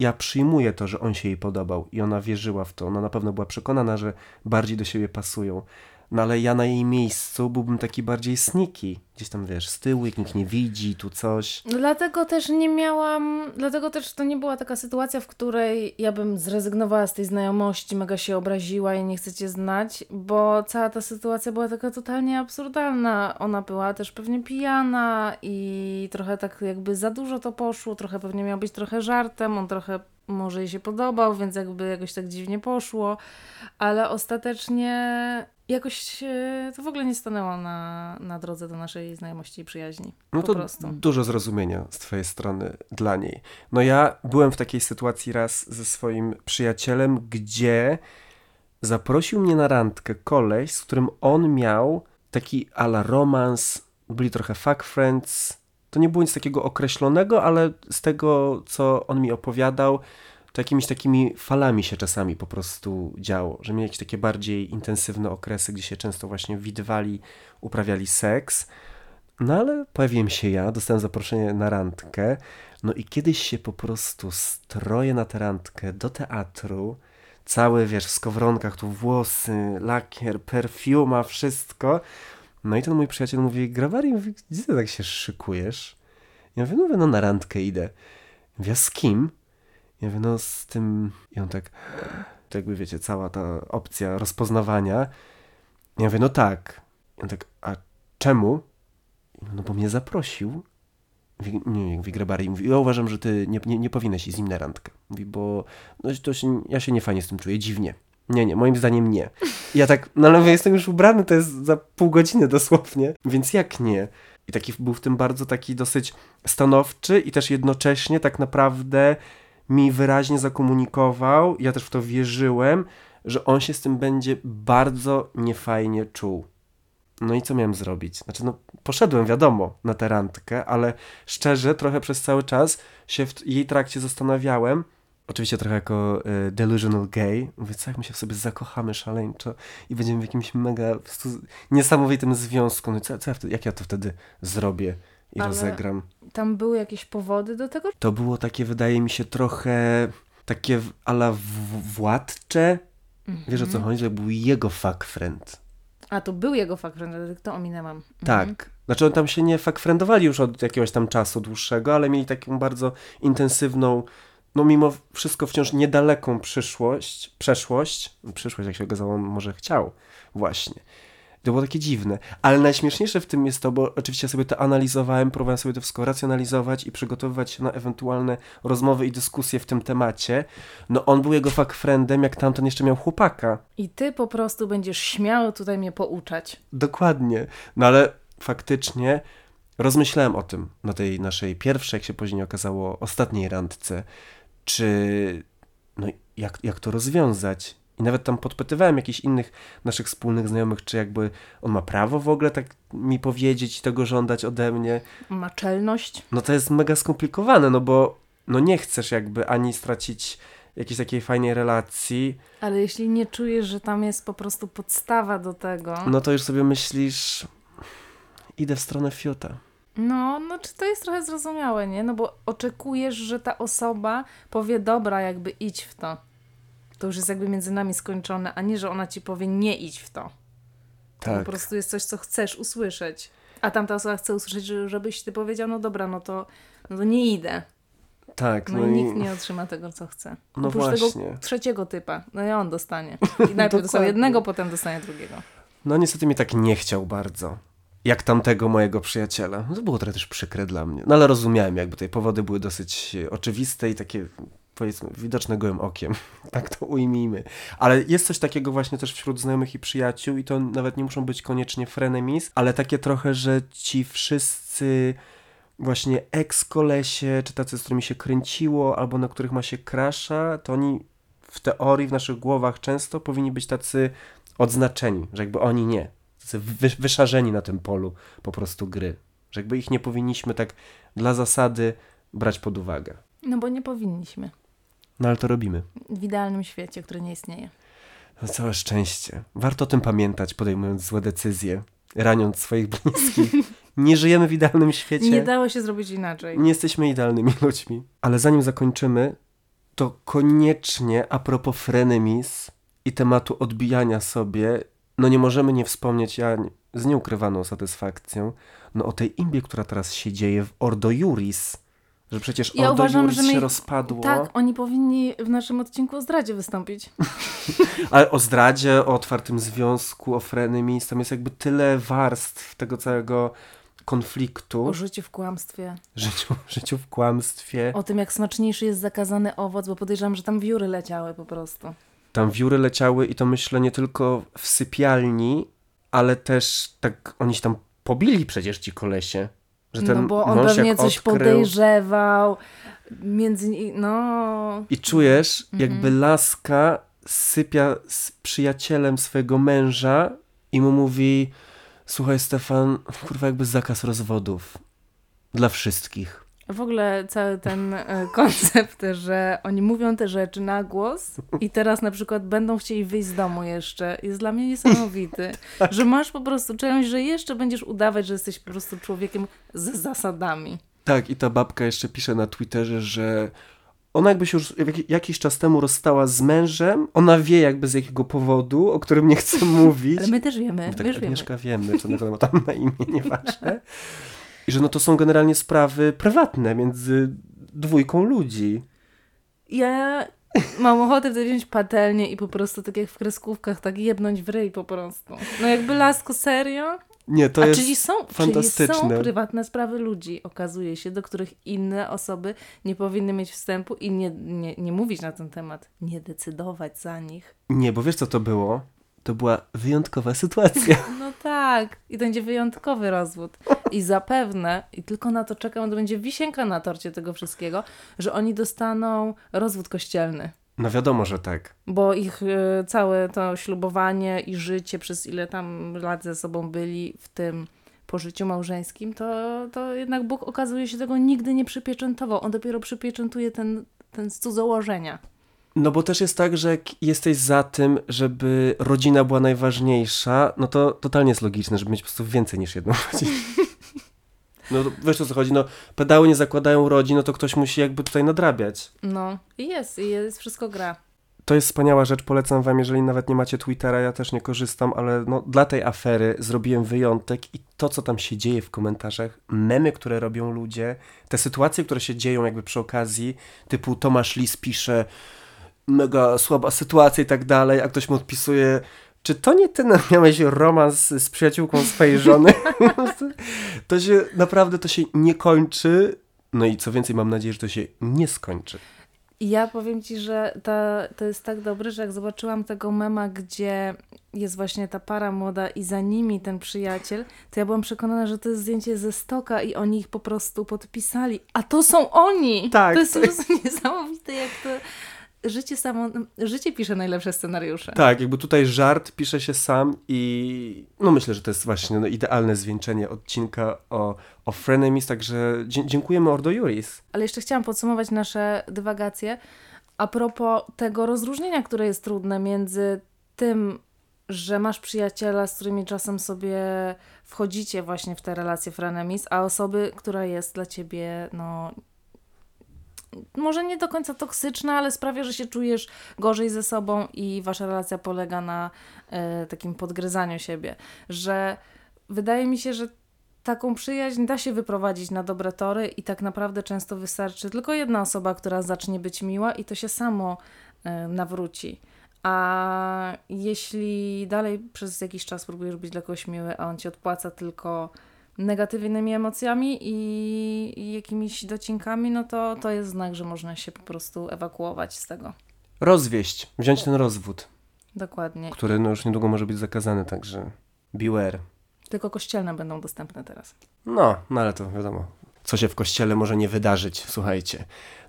ja przyjmuję to, że on się jej podobał i ona wierzyła w to. Ona na pewno była przekonana, że bardziej do siebie pasują. No ale ja na jej miejscu byłbym taki bardziej sneaky. Gdzieś tam, wiesz, z tyłu, jak nikt nie widzi, tu coś. Dlatego też nie miałam, dlatego też to nie była taka sytuacja, w której ja bym zrezygnowała z tej znajomości, mega się obraziła i nie chcecie znać, bo cała ta sytuacja była taka totalnie absurdalna. Ona była też pewnie pijana i trochę tak jakby za dużo to poszło, trochę pewnie miał być trochę żartem, on trochę może jej się podobał, więc jakby jakoś tak dziwnie poszło, ale ostatecznie jakoś to w ogóle nie stanęło na, na drodze do naszej znajomości i przyjaźni. No to prostu. dużo zrozumienia z twojej strony dla niej. No ja byłem w takiej sytuacji raz ze swoim przyjacielem, gdzie zaprosił mnie na randkę koleś, z którym on miał taki ala romans, byli trochę fuck friends. To nie było nic takiego określonego, ale z tego, co on mi opowiadał, to jakimiś takimi falami się czasami po prostu działo, że mieli jakieś takie bardziej intensywne okresy, gdzie się często właśnie widywali, uprawiali seks. No ale pojawiłem się ja, dostałem zaproszenie na randkę, no i kiedyś się po prostu stroję na tę randkę do teatru, cały, wiesz, w skowronkach, tu włosy, lakier, perfuma, wszystko. No i ten mój przyjaciel mówi, Grawari, gdzie ty tak się szykujesz? Ja mówię, no, no na randkę idę. Mówię, "A z kim? Ja mówię, no z tym... I on tak, to jakby wiecie, cała ta opcja rozpoznawania. Ja mówię, no tak. I on tak, a czemu? Mówię, No bo mnie zaprosił. Mówi, nie, mówi Grabari, mówi, ja uważam, że ty nie, nie, nie powinieneś iść z nim na randkę. Mówi, bo no, to się, ja się nie fajnie z tym czuję, dziwnie. Nie, nie, moim zdaniem nie. I ja tak, no ale jestem już ubrany, to jest za pół godziny dosłownie, więc jak nie? I taki był w tym bardzo taki dosyć stanowczy i też jednocześnie tak naprawdę mi wyraźnie zakomunikował, ja też w to wierzyłem, że on się z tym będzie bardzo niefajnie czuł. No i co miałem zrobić? Znaczy, no, poszedłem, wiadomo, na tę randkę, ale szczerze, trochę przez cały czas się w jej trakcie zastanawiałem, oczywiście trochę jako y, delusional gay, mówię, co jak my się w sobie zakochamy szaleńczo i będziemy w jakimś mega prostu niesamowitym związku, no co, co ja wtedy, jak ja to wtedy zrobię i Ale- rozegram? Tam były jakieś powody do tego? To było takie, wydaje mi się, trochę takie ala władcze. Wiesz o co chodzi? To był jego fuck friend. A, to był jego fakt, że to ominęłam. Mhm. Tak. Znaczy oni tam się nie fuck friendowali już od jakiegoś tam czasu dłuższego, ale mieli taką bardzo intensywną, no mimo wszystko wciąż niedaleką przyszłość, przeszłość. Przyszłość, jak się okazało, on może chciał właśnie. To było takie dziwne. Ale najśmieszniejsze w tym jest to, bo oczywiście sobie to analizowałem, próbowałem sobie to wszystko racjonalizować i przygotowywać się na ewentualne rozmowy i dyskusje w tym temacie. No on był jego fuck friendem, jak tamten jeszcze miał chłopaka. I ty po prostu będziesz śmiało tutaj mnie pouczać. Dokładnie. No ale faktycznie rozmyślałem o tym na tej naszej pierwszej, jak się później okazało, ostatniej randce. Czy, no jak, jak to rozwiązać? I nawet tam podpytywałem jakichś innych naszych wspólnych znajomych, czy jakby on ma prawo w ogóle tak mi powiedzieć i tego żądać ode mnie. Ma czelność. No to jest mega skomplikowane, no bo no nie chcesz jakby ani stracić jakiejś takiej fajnej relacji, Ale jeśli nie czujesz, że tam jest po prostu podstawa do tego, no, no to już sobie myślisz, idę w stronę fiuta. no, no czy to jest trochę zrozumiałe, nie? No bo oczekujesz, że ta osoba powie, dobra, jakby idź w to. To już jest jakby między nami skończone, a nie, że ona ci powie, nie idź w to. To Tak. po prostu jest coś, co chcesz usłyszeć. A tamta osoba chce usłyszeć, że- żebyś ty powiedział, no dobra, no to, no to nie idę. Tak, No, no, i nikt nie otrzyma tego, co chce. No Oprócz właśnie. tego trzeciego typa. No i on dostanie. I najpierw dostał jednego, potem dostanie drugiego. no niestety mnie tak nie chciał bardzo. Jak tamtego mojego przyjaciela. No to było trochę też przykre dla mnie. No ale rozumiałem, jakby te powody były dosyć oczywiste i takie powiedzmy widoczne gołym okiem. tak to ujmijmy. Ale jest coś takiego właśnie też wśród znajomych i przyjaciół i to nawet nie muszą być koniecznie frenemies, ale takie trochę, że ci wszyscy właśnie ex-kolesie, czy tacy, z którymi się kręciło, albo na których ma się krasza, to oni w teorii, w naszych głowach często powinni być tacy odznaczeni, że jakby oni nie. tacy wy, wyszarzeni na tym polu po prostu gry. Że jakby ich nie powinniśmy tak dla zasady brać pod uwagę. No bo nie powinniśmy. No ale to robimy. W idealnym świecie, który nie istnieje. No całe szczęście. Warto o tym pamiętać, podejmując złe decyzje, raniąc swoich bliskich. Nie żyjemy w idealnym świecie. Nie dało się zrobić inaczej. Nie jesteśmy idealnymi ludźmi. Ale zanim zakończymy, to koniecznie a propos frenemies i tematu odbijania sobie, no nie możemy nie wspomnieć, ja z nieukrywaną satysfakcją, no o tej imbie, która teraz się dzieje w Ordo Juris. Że przecież Ja uważam, że my- się rozpadło. Tak, oni powinni w naszym odcinku o zdradzie wystąpić. Ale o zdradzie, o otwartym związku, o frenemies, tam jest jakby tyle warstw tego całego konfliktu, O życiu w kłamstwie. życiu, życiu w kłamstwie. O tym, jak smaczniejszy jest zakazany owoc, bo podejrzewam, że tam wióry leciały po prostu. Tam wióry leciały i to myślę nie tylko w sypialni, ale też tak oni się tam pobili przecież ci kolesie. Że ten no bo on mąż pewnie coś odkrył, podejrzewał. Między no. I czujesz, Mhm. jakby laska sypia z przyjacielem swojego męża i mu mówi: Słuchaj, Stefan, kurwa, jakby zakaz rozwodów. Dla wszystkich. W ogóle cały ten e, koncept, że oni mówią te rzeczy na głos i teraz na przykład będą chcieli wyjść z domu jeszcze, jest dla mnie niesamowity. Tak. Że masz po prostu czegoś, że jeszcze będziesz udawać, że jesteś po prostu człowiekiem z zasadami. Tak, i ta babka jeszcze pisze na Twitterze, że ona jakby się już jak- jakiś czas temu rozstała z mężem, ona wie jakby z jakiego powodu, o którym nie chce mówić. Ale my też wiemy, tak, my już wiemy. Agnieszka wiemy, co ona ma tam na imię, nieważne. I że no to są generalnie sprawy prywatne między dwójką ludzi. Ja mam ochotę wtedy wziąć patelnię i po prostu tak jak w kreskówkach, tak jebnąć w ryj po prostu. No jakby lasko, serio? Nie, to A jest czyli są, czyli fantastyczne. są prywatne sprawy ludzi, okazuje się, do których inne osoby nie powinny mieć wstępu i nie, nie, nie mówić na ten temat, nie decydować za nich. Nie, bo wiesz co to było? To była wyjątkowa sytuacja. No tak, i to będzie wyjątkowy rozwód. I zapewne, i tylko na to czekam, to będzie wisienka na torcie tego wszystkiego, że oni dostaną rozwód kościelny. No wiadomo, że tak. Bo ich e, całe to ślubowanie i życie, przez ile tam lat ze sobą byli w tym pożyciu małżeńskim, to, to jednak Bóg okazuje się tego nigdy nie przypieczętował. On dopiero przypieczętuje ten, ten cudzołożenia. No bo też jest tak, że jak jesteś za tym, żeby rodzina była najważniejsza, no to totalnie jest logiczne, żeby mieć po prostu więcej niż jedną rodzinę. No wiesz o co chodzi, no pedały nie zakładają rodzin, no to ktoś musi jakby tutaj nadrabiać. No i jest, i jest, wszystko gra. To jest wspaniała rzecz, polecam wam, jeżeli nawet nie macie Twittera, ja też nie korzystam, ale no, dla tej afery zrobiłem wyjątek i to, co tam się dzieje w komentarzach, memy, które robią ludzie, te sytuacje, które się dzieją jakby przy okazji, typu Tomasz Lis pisze mega słaba sytuacja i tak dalej, a ktoś mu odpisuje czy to nie ty miałeś romans z przyjaciółką swojej żony? to się, naprawdę to się nie kończy, no i co więcej, mam nadzieję, że to się nie skończy. Ja powiem ci, że ta, to jest tak dobre, że jak zobaczyłam tego mema, gdzie jest właśnie ta para młoda i za nimi ten przyjaciel, to ja byłam przekonana, że to jest zdjęcie ze stoka i oni ich po prostu podpisali. A to są oni! Tak, To jest to prostu niesamowite, jak to życie samo, życie pisze najlepsze scenariusze. Tak, jakby tutaj żart pisze się sam i no myślę, że to jest właśnie no, idealne zwieńczenie odcinka o, o Frenemies, także dziękujemy Ordo Juris. Ale jeszcze chciałam podsumować nasze dywagacje a propos tego rozróżnienia, które jest trudne między tym, że masz przyjaciela, z którymi czasem sobie wchodzicie właśnie w te relacje frenemies, a osoby, która jest dla ciebie, no może nie do końca toksyczna, ale sprawia, że się czujesz gorzej ze sobą i wasza relacja polega na e, takim podgryzaniu siebie, że wydaje mi się, że taką przyjaźń da się wyprowadzić na dobre tory i tak naprawdę często wystarczy tylko jedna osoba, która zacznie być miła i to się samo e, nawróci. A jeśli dalej przez jakiś czas próbujesz być dla kogoś miły, a on ci odpłaca tylko negatywnymi emocjami i, jakimiś docinkami, no to to jest znak, że można się po prostu ewakuować z tego. Rozwieść, wziąć ten rozwód, Dokładnie. który no, już niedługo może być zakazany, także beware. Tylko kościelne będą dostępne teraz. No, no ale to wiadomo, co się w kościele może nie wydarzyć, słuchajcie.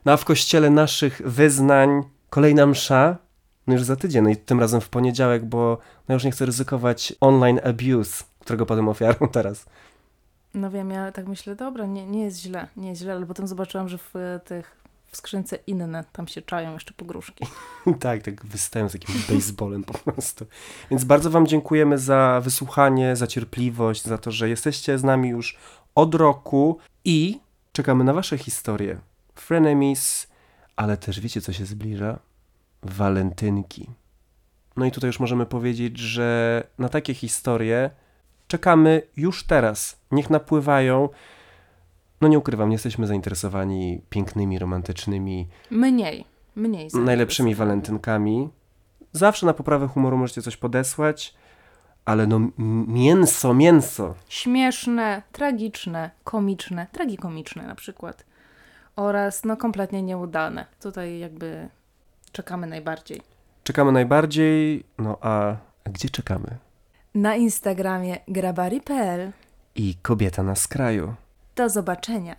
No a w kościele naszych wyznań kolejna msza No już za tydzień, no i tym razem w poniedziałek, bo no już nie chcę ryzykować online abuse, którego padłem ofiarą teraz. No wiem, ja tak myślę, dobra, nie, nie jest źle, nie jest źle, ale potem zobaczyłam, że w e, tych, w skrzynce inne, tam się czają jeszcze pogróżki. tak, tak wystają z jakimś baseballem po prostu. Więc bardzo Wam dziękujemy za wysłuchanie, za cierpliwość, za to, że jesteście z nami już od roku i czekamy na Wasze historie. Frenemies, ale też wiecie, co się zbliża? Walentynki. No i tutaj już możemy powiedzieć, że na takie historie czekamy już teraz. Niech napływają. No nie ukrywam, nie jesteśmy zainteresowani pięknymi, romantycznymi, Mniej, mniej. najlepszymi walentynkami. Zawsze na poprawę humoru możecie coś podesłać, ale no mięso, mięso. Śmieszne, tragiczne, komiczne, tragikomiczne na przykład. Oraz no kompletnie nieudane. Tutaj jakby czekamy najbardziej. Czekamy najbardziej, no a gdzie czekamy? Na Instagramie grabari.pl. I kobieta na skraju. Do zobaczenia.